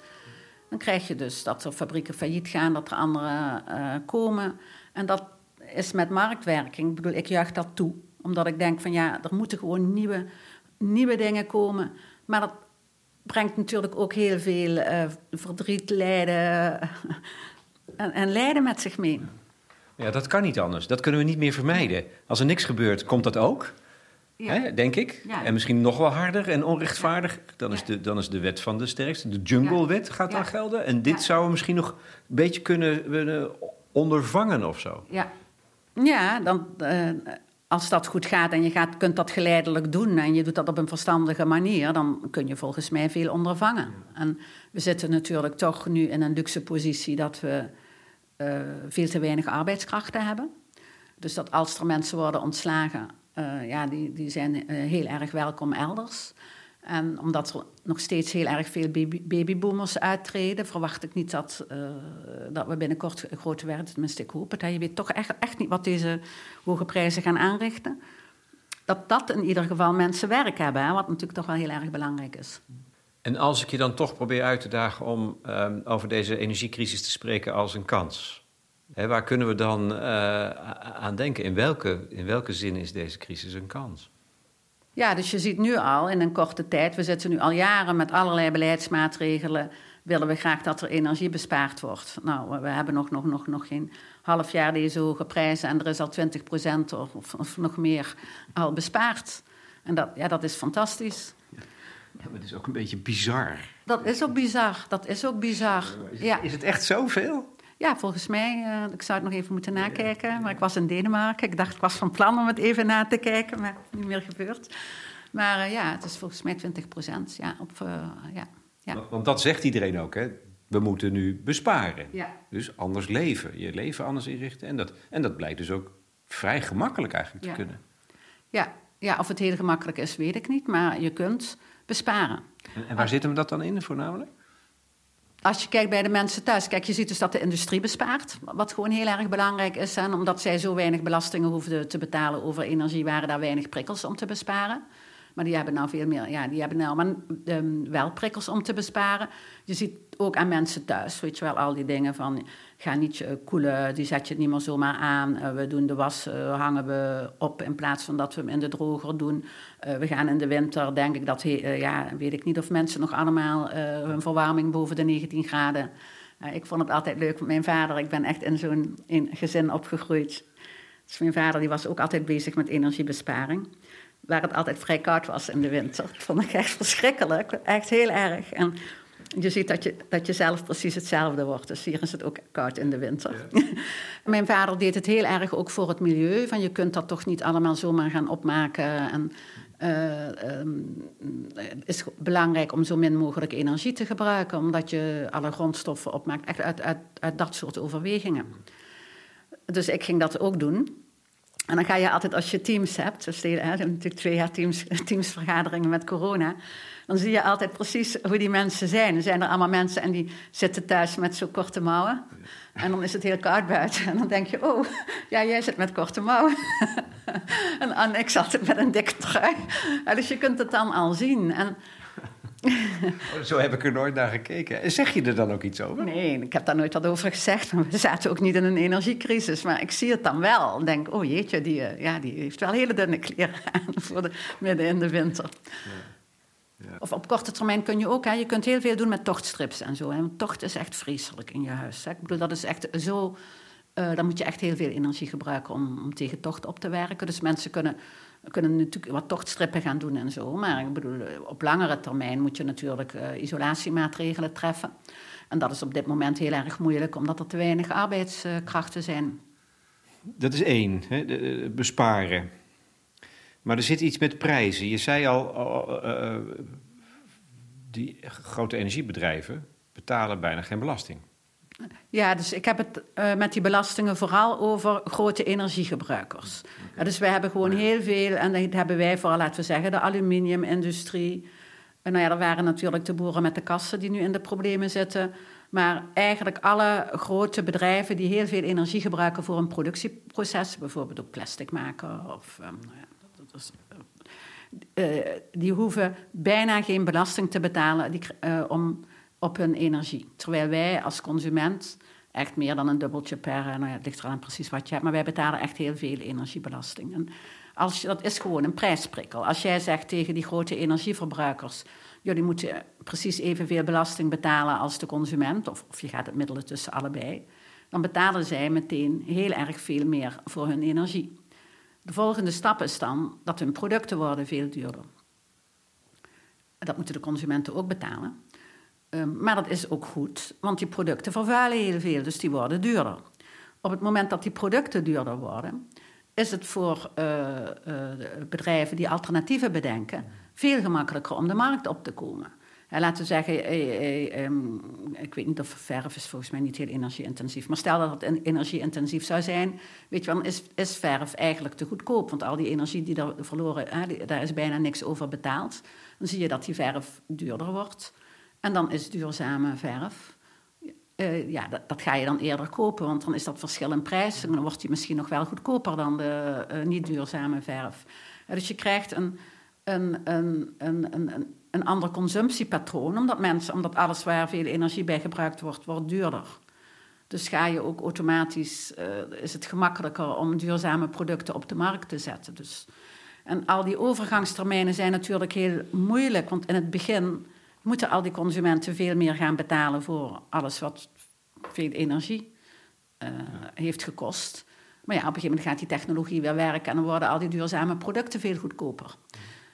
Dan krijg je dus dat er fabrieken failliet gaan, dat er andere uh, komen. En dat is met marktwerking. Ik bedoel, juich dat toe. Omdat ik denk van ja, er moeten gewoon nieuwe, nieuwe dingen komen. Maar dat brengt natuurlijk ook heel veel uh, verdriet, lijden, en, en lijden met zich mee. Ja, dat kan niet anders. Dat kunnen we niet meer vermijden. Als er niks gebeurt, komt dat ook. Ja. Hè, denk ik. En misschien nog wel harder en onrechtvaardig. Dan, is de, dan is de wet van de sterkste. De jungle-wet gaat dan gelden. En dit zouden we misschien nog een beetje kunnen, ondervangen of zo. Ja, ja dan, uh, als dat goed gaat en je gaat, kunt dat geleidelijk doen... en je doet dat op een verstandige manier... dan kun je volgens mij veel ondervangen. En we zitten natuurlijk toch nu in een luxe positie... dat we uh, veel te weinig arbeidskrachten hebben. Dus dat als er mensen worden ontslagen, uh, ja, die, die zijn uh, heel erg welkom elders. En omdat er nog steeds heel erg veel baby, babyboomers uittreden, verwacht ik niet dat, dat we binnenkort grote werden. Tenminste, ik hoop het. Je weet toch echt, echt niet wat deze hoge prijzen gaan aanrichten. Dat dat in ieder geval mensen werk hebben, hè, wat natuurlijk toch wel heel erg belangrijk is. En als ik je dan toch probeer uit te dagen om um, over deze energiecrisis te spreken als een kans. Hè, waar kunnen we dan uh, aan denken? In welke, in welke zin is deze crisis een kans? Ja, dus je ziet nu al in een korte tijd, we zitten nu al jaren met allerlei beleidsmaatregelen, willen we graag dat er energie bespaard wordt. Nou, we hebben nog, nog, nog, nog geen half jaar deze hoge prijzen en er is al 20 procent of, of nog meer al bespaard. En dat, ja, dat is fantastisch. Ja, maar het is ook een beetje bizar. Dat is ook bizar. Dat is ook bizar. Is, ja. is het echt zoveel? Ja, volgens mij. Uh, ik zou het nog even moeten nakijken. Maar ik was in Denemarken. Ik dacht, ik was van plan om het even na te kijken. Maar het is niet meer gebeurd. Maar uh, ja, het is volgens mij 20 procent. Ja, op, uh, ja, ja. Want, want, dat zegt iedereen ook, hè? We moeten nu besparen. Ja. Dus anders leven. Je leven anders inrichten. En dat, en dat blijkt dus ook vrij gemakkelijk eigenlijk te kunnen. Ja. Ja, of het heel gemakkelijk is, weet ik niet. Maar je kunt besparen. En, en waar zit hem dat dan in voornamelijk? Als je kijkt bij de mensen thuis, kijk, je ziet dus dat de industrie bespaart. Wat gewoon heel erg belangrijk is. En omdat zij zo weinig belastingen hoefden te betalen over energie, waren daar weinig prikkels om te besparen. Maar die hebben nou veel meer, ja, die hebben nou maar, um, wel prikkels om te besparen. Je ziet ook aan mensen thuis, weet je wel, al die dingen van ga niet uh, koelen, die zet je niet meer zomaar aan. Uh, we doen de was, uh, hangen we op in plaats van dat we hem in de droger doen. we gaan in de winter, denk ik dat, ja, weet ik niet of mensen nog allemaal hun verwarming boven de 19 graden. ik vond het altijd leuk met mijn vader, ik ben echt in zo'n gezin opgegroeid Dus mijn vader die was ook altijd bezig met energiebesparing. Waar het altijd vrij koud was in de winter. Dat vond ik echt verschrikkelijk. Echt heel erg. En je ziet dat je, dat je zelf precies hetzelfde wordt. Dus hier is het ook koud in de winter. Mijn vader deed het heel erg ook voor het milieu. Van je kunt dat toch niet allemaal zomaar gaan opmaken. En uh, um, het is belangrijk om zo min mogelijk energie te gebruiken, omdat je alle grondstoffen opmaakt. Echt uit, uit, uit dat soort overwegingen. Dus ik ging dat ook doen. En dan ga je altijd, als je teams hebt, dus hè, natuurlijk twee jaar teams, teamsvergaderingen met corona, dan zie je altijd precies hoe die mensen zijn. Er zijn er allemaal mensen en die zitten thuis met zo'n korte mouwen. En dan is het heel koud buiten. En dan denk je, oh, ja, jij zit met korte mouwen. en, en ik zat met een dikke trui. dus je kunt het dan al zien. En, zo heb ik er nooit naar gekeken. Zeg je er dan ook iets over? Nee, ik heb daar nooit wat over gezegd. we zaten ook niet in een energiecrisis. Maar ik zie het dan wel. Ik denk, oh jeetje, die, eh, ja, die heeft wel hele dunne kleren aan voor de, midden in de winter. Ja. Of op korte termijn kun je ook, hè, je kunt heel veel doen met tochtstrips en zo. Hè. Want tocht is echt vreselijk in je huis. Hè. Ik bedoel, dat is echt zo. Uh, dan moet je echt heel veel energie gebruiken om, om, tegen tocht op te werken. Dus mensen kunnen, kunnen natuurlijk wat tochtstrippen gaan doen en zo. Maar bedoel, op langere termijn moet je natuurlijk uh, isolatiemaatregelen treffen. En dat is op dit moment heel erg moeilijk, omdat er te weinig arbeidskrachten zijn. Dat is één, hè, besparen. Maar er zit iets met prijzen. Je zei al, uh, die grote energiebedrijven betalen bijna geen belasting. Ja, dus ik heb het uh, met die belastingen vooral over grote energiegebruikers. Okay. dus wij hebben gewoon heel veel, en dat hebben wij vooral, laten we zeggen, de aluminiumindustrie. En nou ja, er waren natuurlijk de boeren met de kassen die nu in de problemen zitten. Maar eigenlijk alle grote bedrijven die heel veel energie gebruiken voor een productieproces, bijvoorbeeld ook plastic maken of um, nou ja, dus, uh, die hoeven bijna geen belasting te betalen die, uh, om, op hun energie. Terwijl wij als consument echt meer dan een dubbeltje per... Nou ja, het ligt eraan precies wat je hebt, maar wij betalen echt heel veel energiebelasting. En als dat is gewoon een prijsprikkel. Als jij zegt tegen die grote energieverbruikers... jullie moeten precies evenveel belasting betalen als de consument... of, of je gaat het middelen tussen allebei... dan betalen zij meteen heel erg veel meer voor hun energie. De volgende stap is dan dat hun producten worden veel duurder. Dat moeten de consumenten ook betalen. Um, maar dat is ook goed, want die producten vervuilen heel veel, dus die worden duurder. Op het moment dat die producten duurder worden, is het voor uh, uh, bedrijven die alternatieven bedenken veel gemakkelijker om de markt op te komen laten we zeggen, eh, eh, ehm, ik weet niet of verf is volgens mij niet heel energie-intensief. Maar stel dat het energie-intensief zou zijn, weet je wel, is, is verf eigenlijk te goedkoop. Want al die energie die daar verloren, daar is bijna niks over betaald. Dan zie je dat die verf duurder wordt. En dan is duurzame verf, uh, ja, dat, dat, ga je dan eerder kopen. Want dan is dat verschil in prijs. En dan wordt die misschien nog wel goedkoper dan de uh, niet duurzame verf. dus je krijgt een, een, een, een, een een ander consumptiepatroon, omdat, mensen, omdat alles waar veel energie bij gebruikt wordt, wordt duurder. Dus ga je ook automatisch, is het gemakkelijker om duurzame producten op de markt te zetten. Dus, en al die overgangstermijnen zijn natuurlijk heel moeilijk, want in het begin moeten al die consumenten veel meer gaan betalen voor alles wat veel energie uh, heeft gekost. Maar ja, op een gegeven moment gaat die technologie weer werken en dan worden al die duurzame producten veel goedkoper.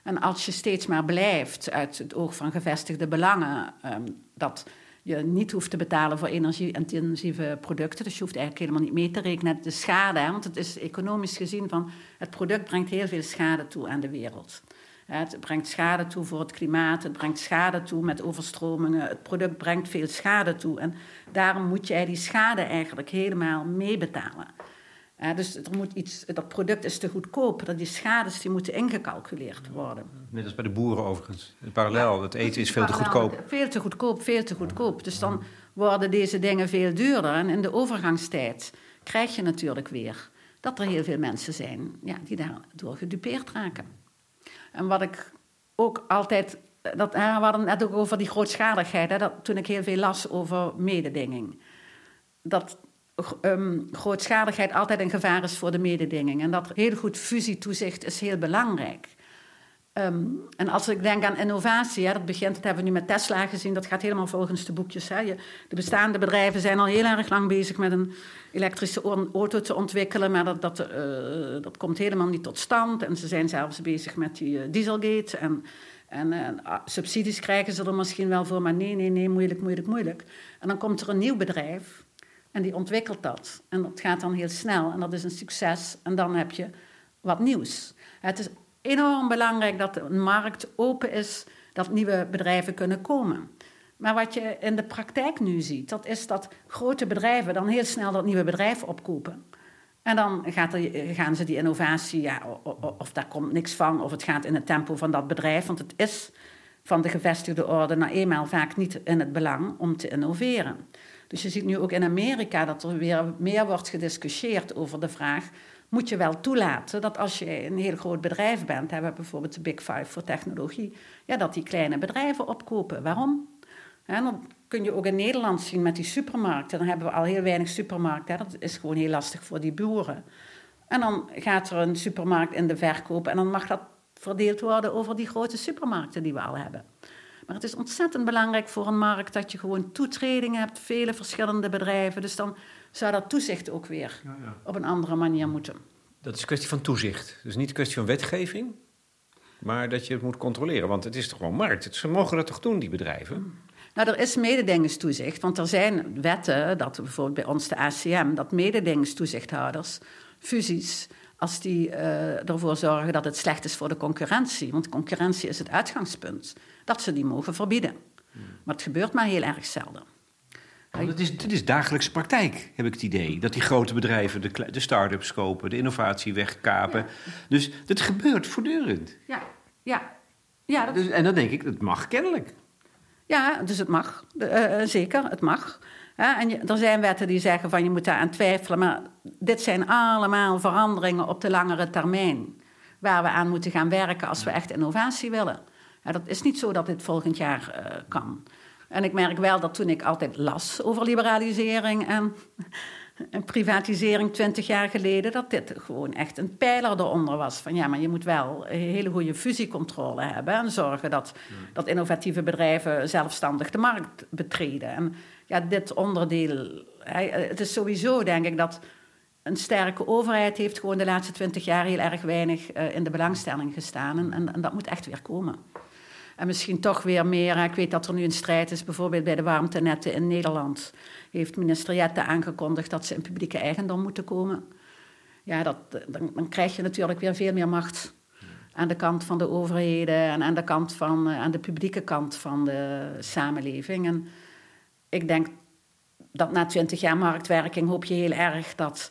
En als je steeds maar blijft uit het oog van gevestigde belangen um, dat je niet hoeft te betalen voor energie-intensieve producten. Dus je hoeft eigenlijk helemaal niet mee te rekenen de schade. Hè, want het is economisch gezien van het product brengt heel veel schade toe aan de wereld. Het brengt schade toe voor het klimaat, het brengt schade toe met overstromingen. Het product brengt veel schade toe. En daarom moet jij die schade eigenlijk helemaal meebetalen dus er moet iets, dat product is te goedkoop, dat die schades die moeten ingecalculeerd worden. Net als bij de boeren overigens. Parallel, het eten is veel te goedkoop. Veel te goedkoop, veel te goedkoop. Dus dan worden deze dingen veel duurder. En in de overgangstijd krijg je natuurlijk weer dat er heel veel mensen zijn ja, die daardoor gedupeerd raken. En wat ik ook altijd. Dat, we hadden het net ook over die grootschaligheid. Hè, dat, toen ik heel veel las over mededinging. Dat um, grootschaligheid altijd een gevaar is voor de mededinging. En dat heel goed fusietoezicht is heel belangrijk. Ehm, en als ik denk aan innovatie, ja, dat begint, dat hebben we nu met Tesla gezien, dat gaat helemaal volgens de boekjes. Hè. de bestaande bedrijven zijn al heel erg lang bezig met een elektrische auto te ontwikkelen, maar dat, dat, uh, dat komt helemaal niet tot stand. En ze zijn zelfs bezig met die uh, Dieselgate. En, en uh, subsidies krijgen ze er misschien wel voor, maar nee, nee, nee, moeilijk, moeilijk, moeilijk. En dan komt er een nieuw bedrijf en die ontwikkelt dat. En dat gaat dan heel snel en dat is een succes. En dan heb je wat nieuws. Het is enorm belangrijk dat een markt open is, dat nieuwe bedrijven kunnen komen. Maar wat je in de praktijk nu ziet, dat is dat grote bedrijven dan heel snel dat nieuwe bedrijf opkopen. En dan gaat er, gaan ze die innovatie, ja, of daar komt niks van, of het gaat in het tempo van dat bedrijf, want het is van de gevestigde orde nou eenmaal vaak niet in het belang om te innoveren. Dus je ziet nu ook in Amerika dat er weer meer wordt gediscussieerd over de vraag: moet je wel toelaten dat als je een heel groot bedrijf bent, hebben we bijvoorbeeld de Big Five voor technologie, ja, dat die kleine bedrijven opkopen. Waarom? En dan kun je ook in Nederland zien met die supermarkten. Dan hebben we al heel weinig supermarkten. Dat is gewoon heel lastig voor die boeren. En dan gaat er een supermarkt in de verkoop en dan mag dat verdeeld worden over die grote supermarkten die we al hebben. Maar het is ontzettend belangrijk voor een markt dat je gewoon toetreding hebt, vele verschillende bedrijven. Dus dan zou dat toezicht ook weer ja, ja. op een andere manier moeten. Dat is een kwestie van toezicht. Dus niet een kwestie van wetgeving, maar dat je het moet controleren. Want het is toch gewoon markt. Ze mogen dat toch doen, die bedrijven? Nou, er is mededingingstoezicht, want er zijn wetten, dat bijvoorbeeld bij ons de ACM, dat mededingingstoezichthouders fusies, als die uh, ervoor zorgen dat het slecht is voor de concurrentie, want concurrentie is het uitgangspunt, dat ze die mogen verbieden. Hmm. Maar het gebeurt maar heel erg zelden. Het is, dit is dagelijkse praktijk, heb ik het idee. Dat die grote bedrijven de, de start-ups kopen, de innovatie wegkapen. Dus dat gebeurt voortdurend. Ja, ja. ja dat... dus, en dan denk ik, het mag kennelijk. Ja, dus het mag. Uh, zeker, het mag. en je, er zijn wetten die zeggen van je moet daar aan twijfelen. Maar dit zijn allemaal veranderingen op de langere termijn. Waar we aan moeten gaan werken als we echt innovatie willen. dat is niet zo dat dit volgend jaar uh, kan. En ik merk wel dat toen ik altijd las over liberalisering en, en privatisering twintig jaar geleden, dat dit gewoon echt een pijler eronder was. Van ja, maar je moet wel een hele goede fusiecontrole hebben en zorgen dat, dat innovatieve bedrijven zelfstandig de markt betreden. En ja, dit onderdeel, het is sowieso denk ik dat een sterke overheid heeft gewoon de laatste twintig jaar heel erg weinig uh, in de belangstelling gestaan. En, en, en dat moet echt weer komen. En misschien toch weer meer. Ik weet dat er nu een strijd is, bijvoorbeeld bij de warmtenetten in Nederland. Heeft minister Jette aangekondigd dat ze in publieke eigendom moeten komen. Ja, dat, dan, krijg je natuurlijk weer veel meer macht aan de kant van de overheden en aan de, kant van, eh, aan de publieke kant van de samenleving. En ik denk dat na twintig jaar marktwerking hoop je heel erg dat,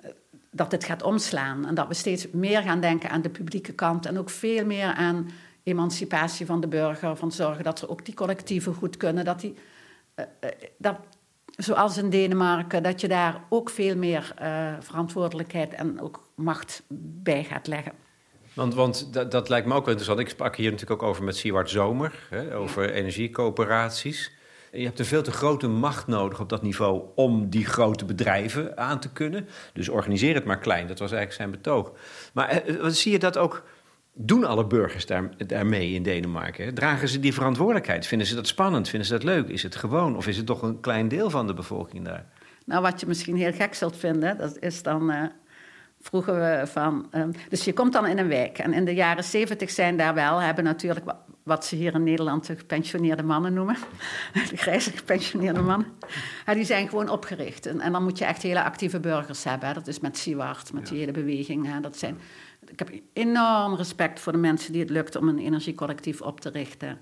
eh, dat het gaat omslaan. En dat we steeds meer gaan denken aan de publieke kant en ook veel meer aan emancipatie van de burger, van zorgen dat ze ook die collectieven goed kunnen, dat die, uh, dat, zoals in Denemarken, dat je daar ook veel meer uh, verantwoordelijkheid en ook macht bij gaat leggen. Want, want dat, dat, lijkt me ook wel interessant. Ik sprak hier natuurlijk ook over met Sieward Zomer, hè, over energiecoöperaties. Je hebt een veel te grote macht nodig op dat niveau om die grote bedrijven aan te kunnen. Dus organiseer het maar klein, dat was eigenlijk zijn betoog. Maar zie je dat ook doen alle burgers daar, daarmee in Denemarken? Dragen ze die verantwoordelijkheid? Vinden ze dat spannend? Vinden ze dat leuk? Is het gewoon? Of is het toch een klein deel van de bevolking daar? Nou, wat je misschien heel gek zult vinden, dat is dan. Uh, vroegen we van. Uh, dus je komt dan in een wijk. En in de jaren zeventig zijn daar wel, hebben natuurlijk wat ze hier in Nederland de gepensioneerde mannen noemen. De grijze gepensioneerde mannen. Ja, die zijn gewoon opgericht. En, en, dan moet je echt hele actieve burgers hebben. Dat is met Sieward, met die hele beweging. Hè. Dat zijn ik heb enorm respect voor de mensen die het lukt om een energiecollectief op te richten.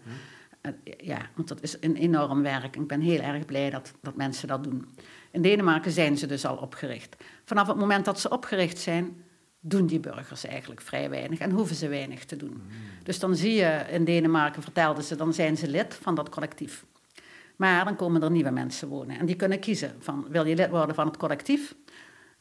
Ja, want dat is een enorm werk. Ik ben heel erg blij dat, dat mensen dat doen. In Denemarken zijn ze dus al opgericht. Vanaf het moment dat ze opgericht zijn, doen die burgers eigenlijk vrij weinig en hoeven ze weinig te doen. Hmm. Dus dan zie je in Denemarken, vertelden ze, dan zijn ze lid van dat collectief. Maar dan komen er nieuwe mensen wonen en die kunnen kiezen van wil je lid worden van het collectief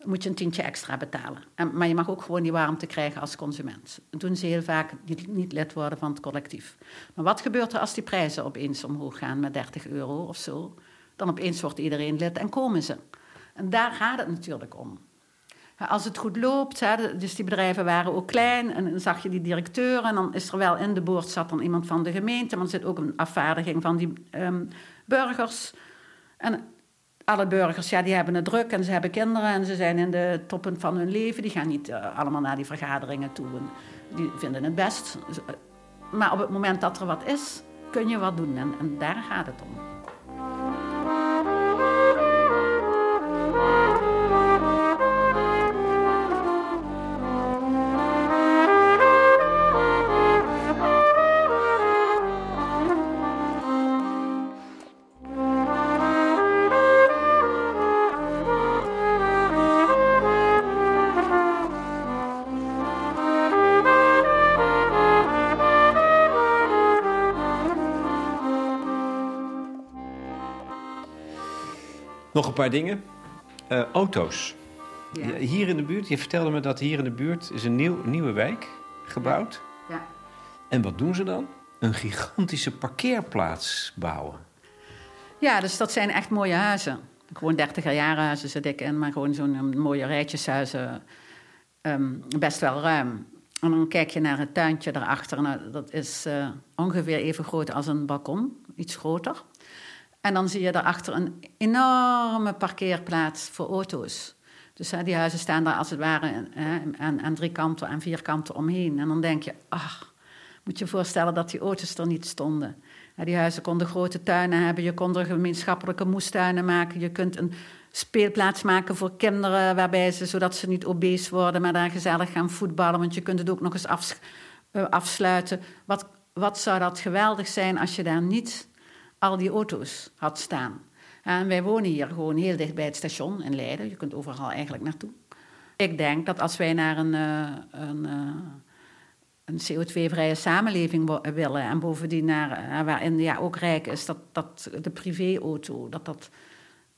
moet je een tientje extra betalen. En, maar je mag ook gewoon die warmte krijgen als consument. Dat doen ze heel vaak niet, niet lid worden van het collectief. Maar wat gebeurt er als die prijzen opeens omhoog gaan met 30 euro of zo? Dan opeens wordt iedereen lid en komen ze. En daar gaat het natuurlijk om. Als het goed loopt, dus die bedrijven waren ook klein, en dan zag je die directeur, en dan is er wel in de boord zat dan iemand van de gemeente, maar er zit ook een afvaardiging van die um, burgers. En alle burgers, ja, die hebben het druk en ze hebben kinderen en ze zijn in de toppen van hun leven. Die gaan niet uh, allemaal naar die vergaderingen toe. En die vinden het best. Maar op het moment dat er wat is, kun je wat doen. En, en daar gaat het om. Paar dingen. Uh, auto's. Ja. Hier in de buurt, je vertelde me dat hier in de buurt is een nieuw, nieuwe wijk gebouwd. Ja. ja. En wat doen ze dan? Een gigantische parkeerplaats bouwen. Ja, dus dat zijn echt mooie huizen. Gewoon dertiger jaren huizen zit ik in, maar gewoon zo'n mooie rijtjeshuizen. Um, best wel ruim. En dan kijk je naar het tuintje daarachter. Nou, dat is uh, ongeveer even groot als een balkon, iets groter. En dan zie je daarachter een enorme parkeerplaats voor auto's. Dus hè, die huizen staan daar als het ware aan, aan, drie kanten en vier kanten omheen. En dan denk je, ach, moet je voorstellen dat die auto's er niet stonden. die huizen konden grote tuinen hebben, je kon er gemeenschappelijke moestuinen maken. Je kunt een speelplaats maken voor kinderen, waarbij ze, zodat ze niet obese worden, maar daar gezellig gaan voetballen. Want je kunt het ook nog eens uh, afsluiten. Wat, wat zou dat geweldig zijn als je daar niet al die auto's had staan. En wij wonen hier gewoon heel dicht bij het station in Leiden. Je kunt overal eigenlijk naartoe. Ik denk dat als wij naar een, uh, een, uh, een CO2-vrije samenleving willen... en bovendien naar, uh, waar India ook rijk is... dat, dat de privéauto, dat dat,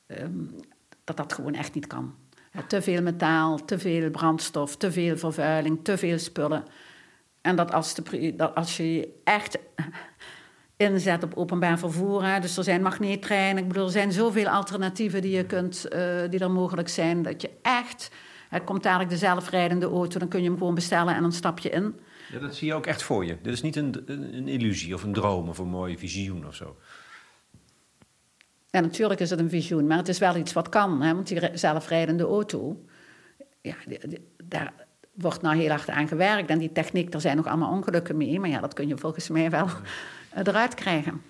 um, dat dat gewoon echt niet kan. te veel metaal, te veel brandstof, te veel vervuiling, te veel spullen. En dat als, de, dat als je echt inzet op openbaar vervoer. Hè. Dus er zijn magneettreinen. Ik bedoel, er zijn zoveel alternatieven die, je kunt, uh, die er mogelijk zijn. Dat je echt... Het komt dadelijk de zelfrijdende auto, dan kun je hem gewoon bestellen en dan stap je in. Ja, dat zie je ook echt voor je. Dit is niet een, een, illusie of een droom of een mooi visioen of zo. Ja, natuurlijk is het een visioen, maar het is wel iets wat kan. Hè? Want die zelfrijdende auto, ja, daar wordt nou heel hard aan gewerkt. En die techniek, daar zijn nog allemaal ongelukken mee. Maar ja, dat kun je volgens mij wel eh, eruit krijgen.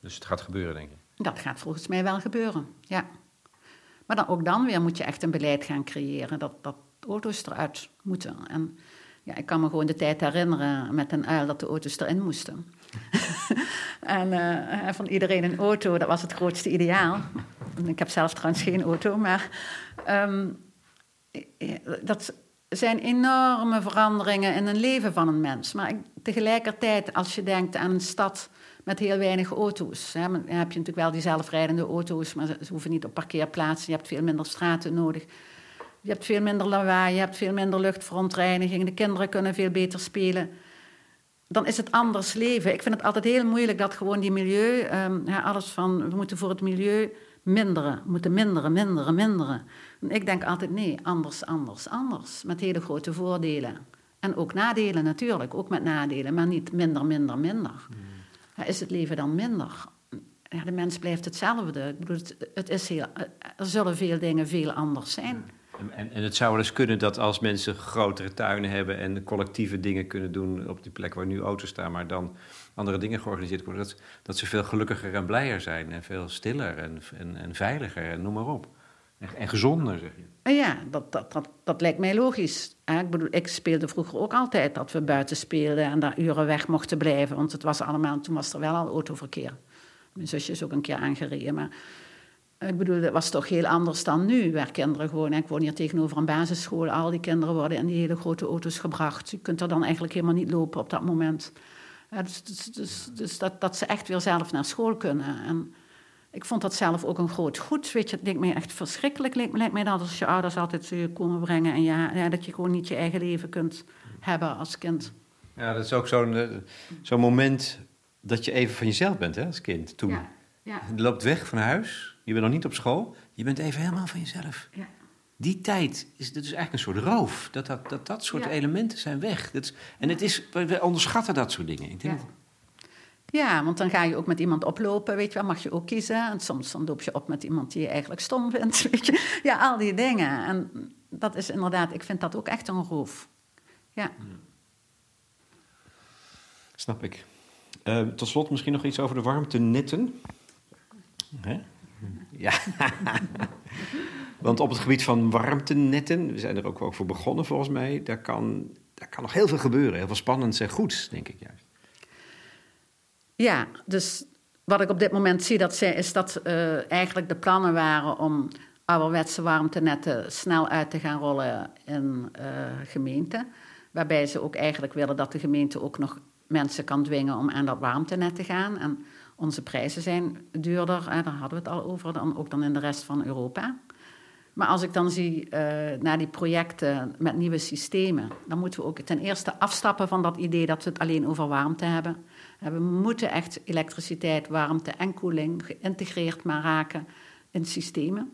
Dus het gaat gebeuren, denk je? Dat gaat volgens mij wel gebeuren, ja. Maar dan, ook dan weer moet je echt een beleid gaan creëren dat, dat auto's eruit moeten. En ja, ik kan me gewoon de tijd herinneren met een uil dat de auto's erin moesten. en uh, van iedereen een auto, dat was het grootste ideaal. Ik heb zelf trouwens geen auto, maar um, dat, zijn enorme veranderingen in een leven van een mens. Maar tegelijkertijd, als je denkt aan een stad met heel weinig auto's, hè, dan heb je natuurlijk wel die zelfrijdende auto's, maar ze hoeven niet op parkeerplaatsen. Je hebt veel minder straten nodig. Je hebt veel minder lawaai, je hebt veel minder luchtverontreiniging. De kinderen kunnen veel beter spelen. Dan is het anders leven. Ik vind het altijd heel moeilijk dat gewoon die milieu, um, alles van we moeten voor het milieu minderen, moeten minderen, minderen, minderen. Ik denk altijd nee, anders, anders, anders. Met hele grote voordelen. En ook nadelen natuurlijk, ook met nadelen, maar niet minder, minder, minder. Hmm. is het leven dan minder? Ja, de mens blijft hetzelfde. Ik bedoel, het, is heel, er zullen veel dingen veel anders zijn. En, en, het zou wel eens kunnen dat als mensen grotere tuinen hebben en collectieve dingen kunnen doen op die plek waar nu auto's staan, maar dan andere dingen georganiseerd worden, dat, dat ze veel gelukkiger en blijer zijn en veel stiller en, en, en veiliger en noem maar op. En, gezonder, zeg je. Ja, dat, dat, dat, dat lijkt mij logisch. Ik bedoel, ik speelde vroeger ook altijd dat we buiten speelden en daar uren weg mochten blijven, want het was allemaal, toen was er wel al autoverkeer. Mijn zusje is ook een keer aangereden, maar ik bedoel, dat was toch heel anders dan nu, waar kinderen gewoon... Ik woon hier tegenover een basisschool, al die kinderen worden in die hele grote auto's gebracht. Je kunt er dan eigenlijk helemaal niet lopen op dat moment. dus, dus, dus, dus dat, dat ze echt weer zelf naar school kunnen. En ik vond dat zelf ook een groot goed. Weet je, het lijkt mij echt verschrikkelijk. Lijkt, lijkt mij dat als je ouders altijd je komen brengen... en ja, ja, dat je gewoon niet je eigen leven kunt hebben als kind. Ja, dat is ook zo'n eh, zo'n moment dat je even van jezelf bent hè, als kind. Toen ja, ja. je loopt weg van huis, je bent nog niet op school, je bent even helemaal van jezelf. Ja. die tijd is dat is eigenlijk een soort roof. Dat dat, dat, dat soort elementen zijn weg. Dat is, en het is, we onderschatten dat soort dingen. Ik denk, Ja. Ja, want dan ga je ook met iemand oplopen, weet je wel, mag je ook kiezen. En soms dan loop je op met iemand die je eigenlijk stom vindt, weet je. Ja, al die dingen. En dat is inderdaad, ik vind dat ook echt een roof. Ja. Snap ik. Eh, tot slot misschien nog iets over de warmtenetten. Hè? Ja. Want op het gebied van warmtenetten, we zijn er ook, ook voor begonnen volgens mij, daar kan, daar kan nog heel veel gebeuren. Heel veel spannends en goeds, denk ik juist. Ja, dus wat ik op dit moment zie, dat zij, is dat eh, eigenlijk de plannen waren om ouderwetse warmtenetten snel uit te gaan rollen in eh, gemeenten. Waarbij ze ook eigenlijk willen dat de gemeente ook nog mensen kan dwingen om aan dat warmtenet te gaan. En onze prijzen zijn duurder, hè, daar hadden we het al over, dan ook dan in de rest van Europa. Maar als ik dan zie eh, naar die projecten met nieuwe systemen, dan moeten we ook ten eerste afstappen van dat idee dat we het alleen over warmte hebben. We moeten echt elektriciteit, warmte en koeling geïntegreerd maar raken in systemen.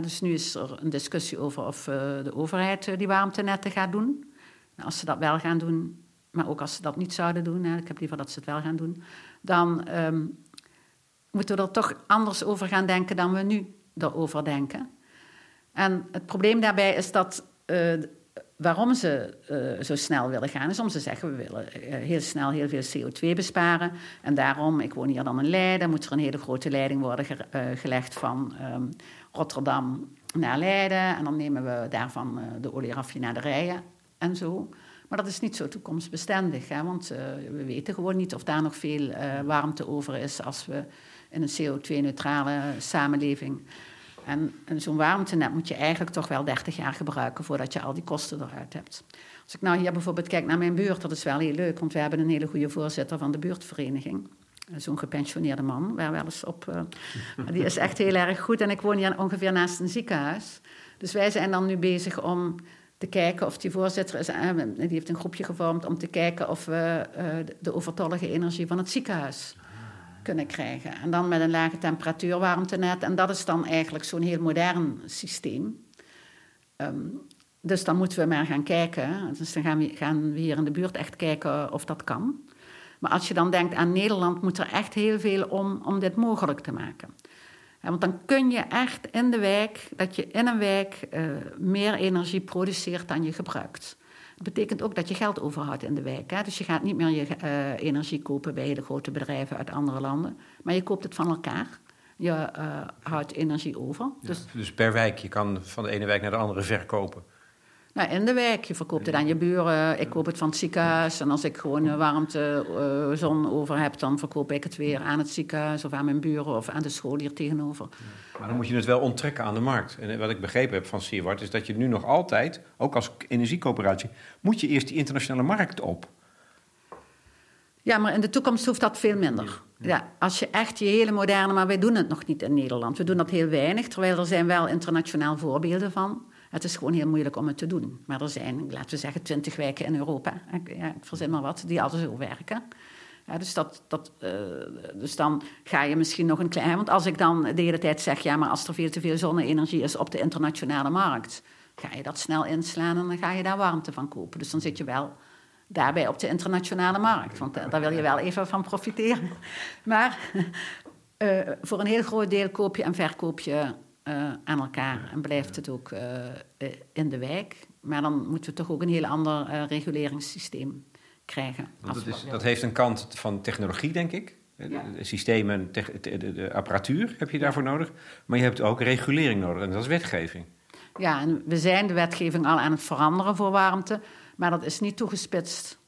Dus nu is er een discussie over of eh, de overheid eh, die warmtenetten gaat doen. Nou, als ze dat wel gaan doen, maar ook als ze dat niet zouden doen, ik heb liever dat ze het wel gaan doen, dan ehm, moeten we er toch anders over gaan denken dan we nu erover denken. En het probleem daarbij is dat eh, waarom ze eh, zo snel willen gaan, is om ze zeggen we willen eh, heel snel heel veel CO2 besparen. En daarom, ik woon hier dan in Leiden, moet er een hele grote leiding worden eh, gelegd van ehm, Rotterdam naar Leiden. En dan nemen we daarvan de olieraffinaderijen en zo. Maar dat is niet zo toekomstbestendig, hè, want we weten gewoon niet of daar nog veel warmte over is als we in een CO2-neutrale samenleving. En, zo'n warmtenet moet je eigenlijk toch wel 30 jaar gebruiken voordat je al die kosten eruit hebt. Als ik nou hier bijvoorbeeld kijk naar mijn buurt, dat is wel heel leuk, want we hebben een hele goede voorzitter van de buurtvereniging. Zo'n gepensioneerde man, waar wel eens op. eh, die is echt heel erg goed. En ik woon hier ongeveer naast een ziekenhuis. Dus wij zijn dan nu bezig om te kijken of die voorzitter is. eh, Die heeft een groepje gevormd om te kijken of we eh, de overtollige energie van het ziekenhuis kunnen krijgen. En dan met een lage temperatuur warmtenet. En dat is dan eigenlijk zo'n heel modern systeem. Ehm, dus dan moeten we maar gaan kijken. Dus dan gaan we, gaan we hier in de buurt echt kijken of dat kan. Maar als je dan denkt aan Nederland, moet er echt heel veel om om dit mogelijk te maken. Want dan kun je echt in de wijk, dat je in een wijk eh, meer energie produceert dan je gebruikt. Dat betekent ook dat je geld overhoudt in de wijk. Hè? Dus je gaat niet meer je eh, energie kopen bij hele grote bedrijven uit andere landen, maar je koopt het van elkaar. Je eh, houdt energie over. Dus Dus per wijk, je kan van de ene wijk naar de andere verkopen. Nou, in de wijk, je verkoopt het aan je buren. Ik koop het van het ziekenhuis. En als ik gewoon eh, warmte, eh, zon over heb, dan verkoop ik het weer aan het ziekenhuis of aan mijn buren of aan de school hier tegenover. Maar dan moet je het wel onttrekken aan de markt. En wat ik begrepen heb van Sierwart, is dat je nu nog altijd, ook als energiecoöperatie, moet je eerst die internationale markt op. Ja, maar in de toekomst hoeft dat veel minder. Ja, als je echt je hele moderne, maar wij doen het nog niet in Nederland. We doen dat heel weinig, terwijl er zijn wel internationaal voorbeelden van. Het is gewoon heel moeilijk om het te doen. Maar er zijn, laten we zeggen, twintig wijken in Europa. Ik, ja, ik verzin maar wat, die altijd zo werken. Ja, dus, dat, dat, eh, dus dan ga je misschien nog een klein... Want als ik dan de hele tijd zeg... ja, maar als er veel te veel zonne-energie is op de internationale markt... ga je dat snel inslaan en dan ga je daar warmte van kopen. Dus dan zit je wel daarbij op de internationale markt. Want eh, daar wil je wel even van profiteren. Maar eh, voor een heel groot deel koop je en verkoop je eh, aan elkaar. En blijft het ook eh, eh, in de wijk. Maar dan moeten we toch ook een heel ander reguleringssysteem krijgen. Dat, is, dat heeft een kant van technologie, denk ik. Ja. systemen, de, apparatuur heb je daarvoor nodig. Maar je hebt ook regulering nodig, en dat is wetgeving. Ja, en we zijn de wetgeving al aan het veranderen voor warmte, maar dat is niet toegespitst.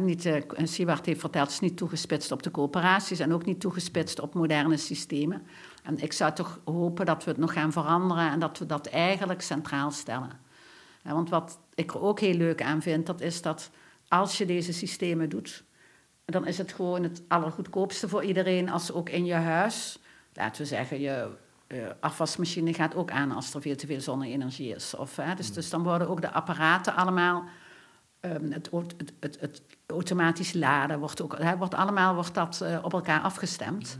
Niet, eh Siewert heeft verteld, het is niet toegespitst op de coöperaties en ook niet toegespitst op moderne systemen. En ik zou toch hopen dat we het nog gaan veranderen en dat we dat eigenlijk centraal stellen. Want wat ik er ook heel leuk aan vind, dat is dat als je deze systemen doet, dan is het gewoon het allergoedkoopste voor iedereen als ook in je huis, laten we zeggen, je afwasmachine gaat ook aan als er veel te veel zonne-energie is. Of, hè, dus, dus dan worden ook de apparaten allemaal, ehm, het, het, het, automatisch laden wordt ook, hè, wordt allemaal wordt dat eh, op elkaar afgestemd.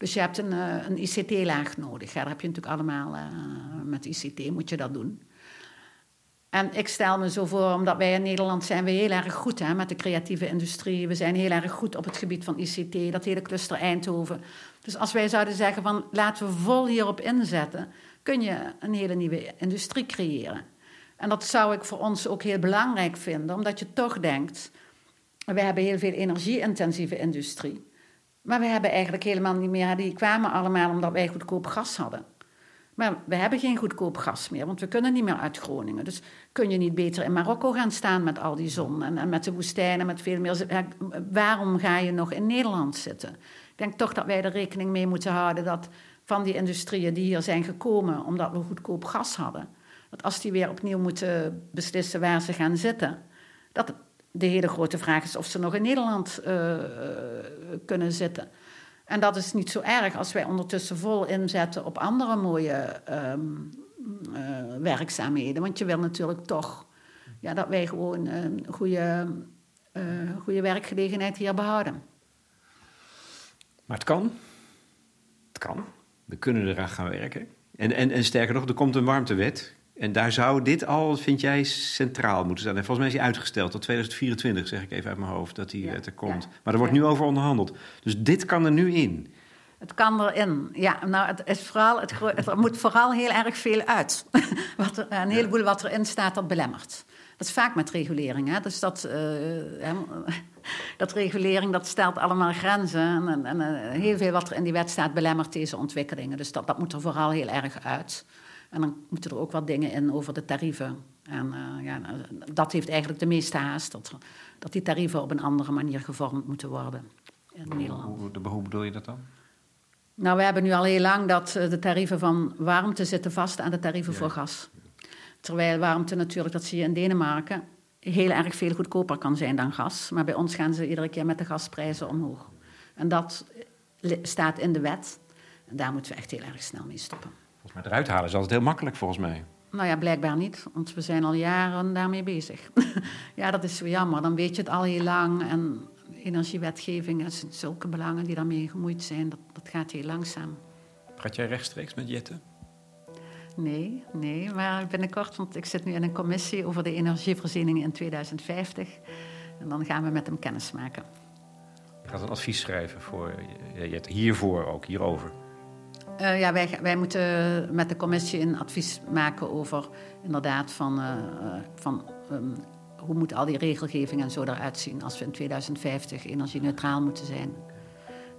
Dus je hebt een, eh, ICT-laag nodig. Ja, daar heb je natuurlijk allemaal, eh, met ICT moet je dat doen. En ik stel me zo voor, omdat wij in Nederland zijn we heel erg goed hè, met de creatieve industrie. We zijn heel erg goed op het gebied van ICT, dat hele cluster Eindhoven. Dus als wij zouden zeggen van laten we vol hierop inzetten, kun je een hele nieuwe industrie creëren. En dat zou ik voor ons ook heel belangrijk vinden, omdat je toch denkt, we hebben heel veel energie-intensieve industrie. Maar we hebben eigenlijk helemaal niet meer, die kwamen allemaal omdat wij goedkoop gas hadden. Maar we hebben geen goedkoop gas meer, want we kunnen niet meer uit Groningen. Dus kun je niet beter in Marokko gaan staan met al die zon en, en met de woestijnen, met veel meer. Waarom ga je nog in Nederland zitten? Ik denk toch dat wij er rekening mee moeten houden dat van die industrieën die hier zijn gekomen omdat we goedkoop gas hadden, dat als die weer opnieuw moeten beslissen waar ze gaan zitten, dat de hele grote vraag is of ze nog in Nederland uh, kunnen zitten. En dat is niet zo erg als wij ondertussen vol inzetten op andere mooie um, uh, werkzaamheden. Want je wil natuurlijk toch ja, dat wij gewoon een goede, uh, goede werkgelegenheid hier behouden. Maar het kan. Het kan. We kunnen eraan gaan werken. En, en, en sterker nog, er komt een warmtewet. En daar zou dit al, vind jij, centraal moeten staan. En volgens mij is die uitgesteld tot 2024, zeg ik even uit mijn hoofd, dat die ja, er komt. Maar er wordt nu over onderhandeld. Dus dit kan er nu in. Het kan erin. Ja, nou, het is vooral, het, het er moet vooral heel erg veel uit. wat er, een heleboel wat erin staat, dat belemmert. Dat is vaak met regulering. Hè? Dus dat, uh, dat regulering, dat stelt allemaal grenzen. En, en, en, heel veel wat er in die wet staat, belemmert deze ontwikkelingen. Dus dat, dat moet er vooral heel erg uit. En dan moeten er ook wat dingen in over de tarieven. En uh, ja, nou, dat heeft eigenlijk de meeste haast. Dat, dat die tarieven op een andere manier gevormd moeten worden in Nederland. Hoe, hoe bedoel je dat dan? Nou, we hebben nu al heel lang dat de tarieven van warmte zitten vast aan de tarieven voor gas. Terwijl warmte natuurlijk, dat zie je in Denemarken, heel erg veel goedkoper kan zijn dan gas. Maar bij ons gaan ze iedere keer met de gasprijzen omhoog. En dat staat in de wet. En daar moeten we echt heel erg snel mee stoppen. Volgens mij eruit halen is altijd heel makkelijk, volgens mij. Nou ja, blijkbaar niet, want we zijn al jaren daarmee bezig. ja, dat is zo jammer. Dan weet je het al heel lang. En energiewetgeving, zijn zulke belangen die daarmee gemoeid zijn. Dat, dat gaat heel langzaam. Praat jij rechtstreeks met Jette? Nee, nee, maar binnenkort, want ik zit nu in een commissie over de energievoorziening in 2050. En dan gaan we met hem kennis maken. Je gaat een advies schrijven voor Jette, hiervoor ook, hierover. Uh, ja, wij, wij moeten met de commissie een advies maken over inderdaad van, uh, van um, hoe moet al die regelgeving en zo eruit zien als we in 2050 energie-neutraal moeten zijn.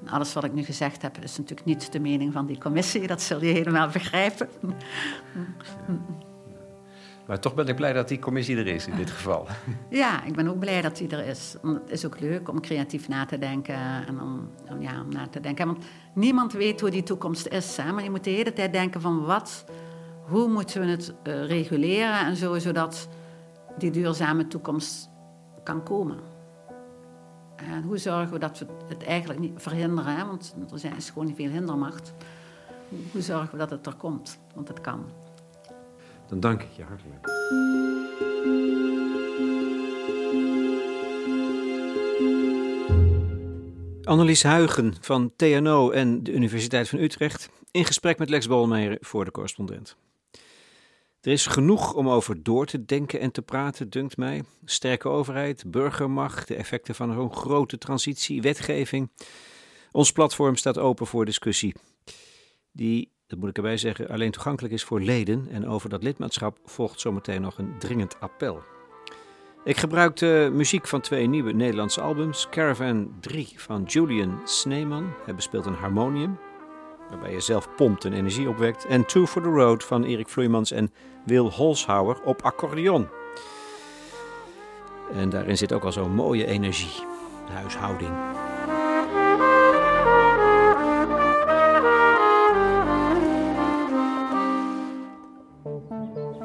En alles wat ik nu gezegd heb is natuurlijk niet de mening van die commissie, dat zul je helemaal begrijpen. Maar toch ben ik blij dat die commissie er is in dit geval. Ja, ik ben ook blij dat die er is. het is ook leuk om creatief na te denken en om, ja, om na te denken. Want niemand weet hoe die toekomst is. Maar je moet de hele tijd denken van wat, hoe moeten we het uh, reguleren en zo, zodat die duurzame toekomst kan komen. En hoe zorgen we dat we het eigenlijk niet verhinderen, want er is gewoon niet veel hindermacht. Hoe zorgen we dat het er komt? Want het kan. Dan dank ik je hartelijk. Annelies Huigen van TNO en de Universiteit van Utrecht in gesprek met Lex Bolmeijer voor de correspondent. Er is genoeg om over door te denken en te praten, dunkt mij. Sterke overheid, burgermacht, de effecten van een grote transitie, wetgeving. Ons platform staat open voor discussie. Die, dat moet ik erbij zeggen, alleen toegankelijk is voor leden. En over dat lidmaatschap volgt zometeen nog een dringend appel. Ik gebruikte muziek van twee nieuwe Nederlandse albums. Caravan 3 van Julian Sneeman. Hij bespeelt een harmonium, waarbij je zelf pompt en energie opwekt. En Two for the Road van Erik Vloeimans en Wil Holshouwer op accordeon. En daarin zit ook al zo'n mooie energie, huishouding.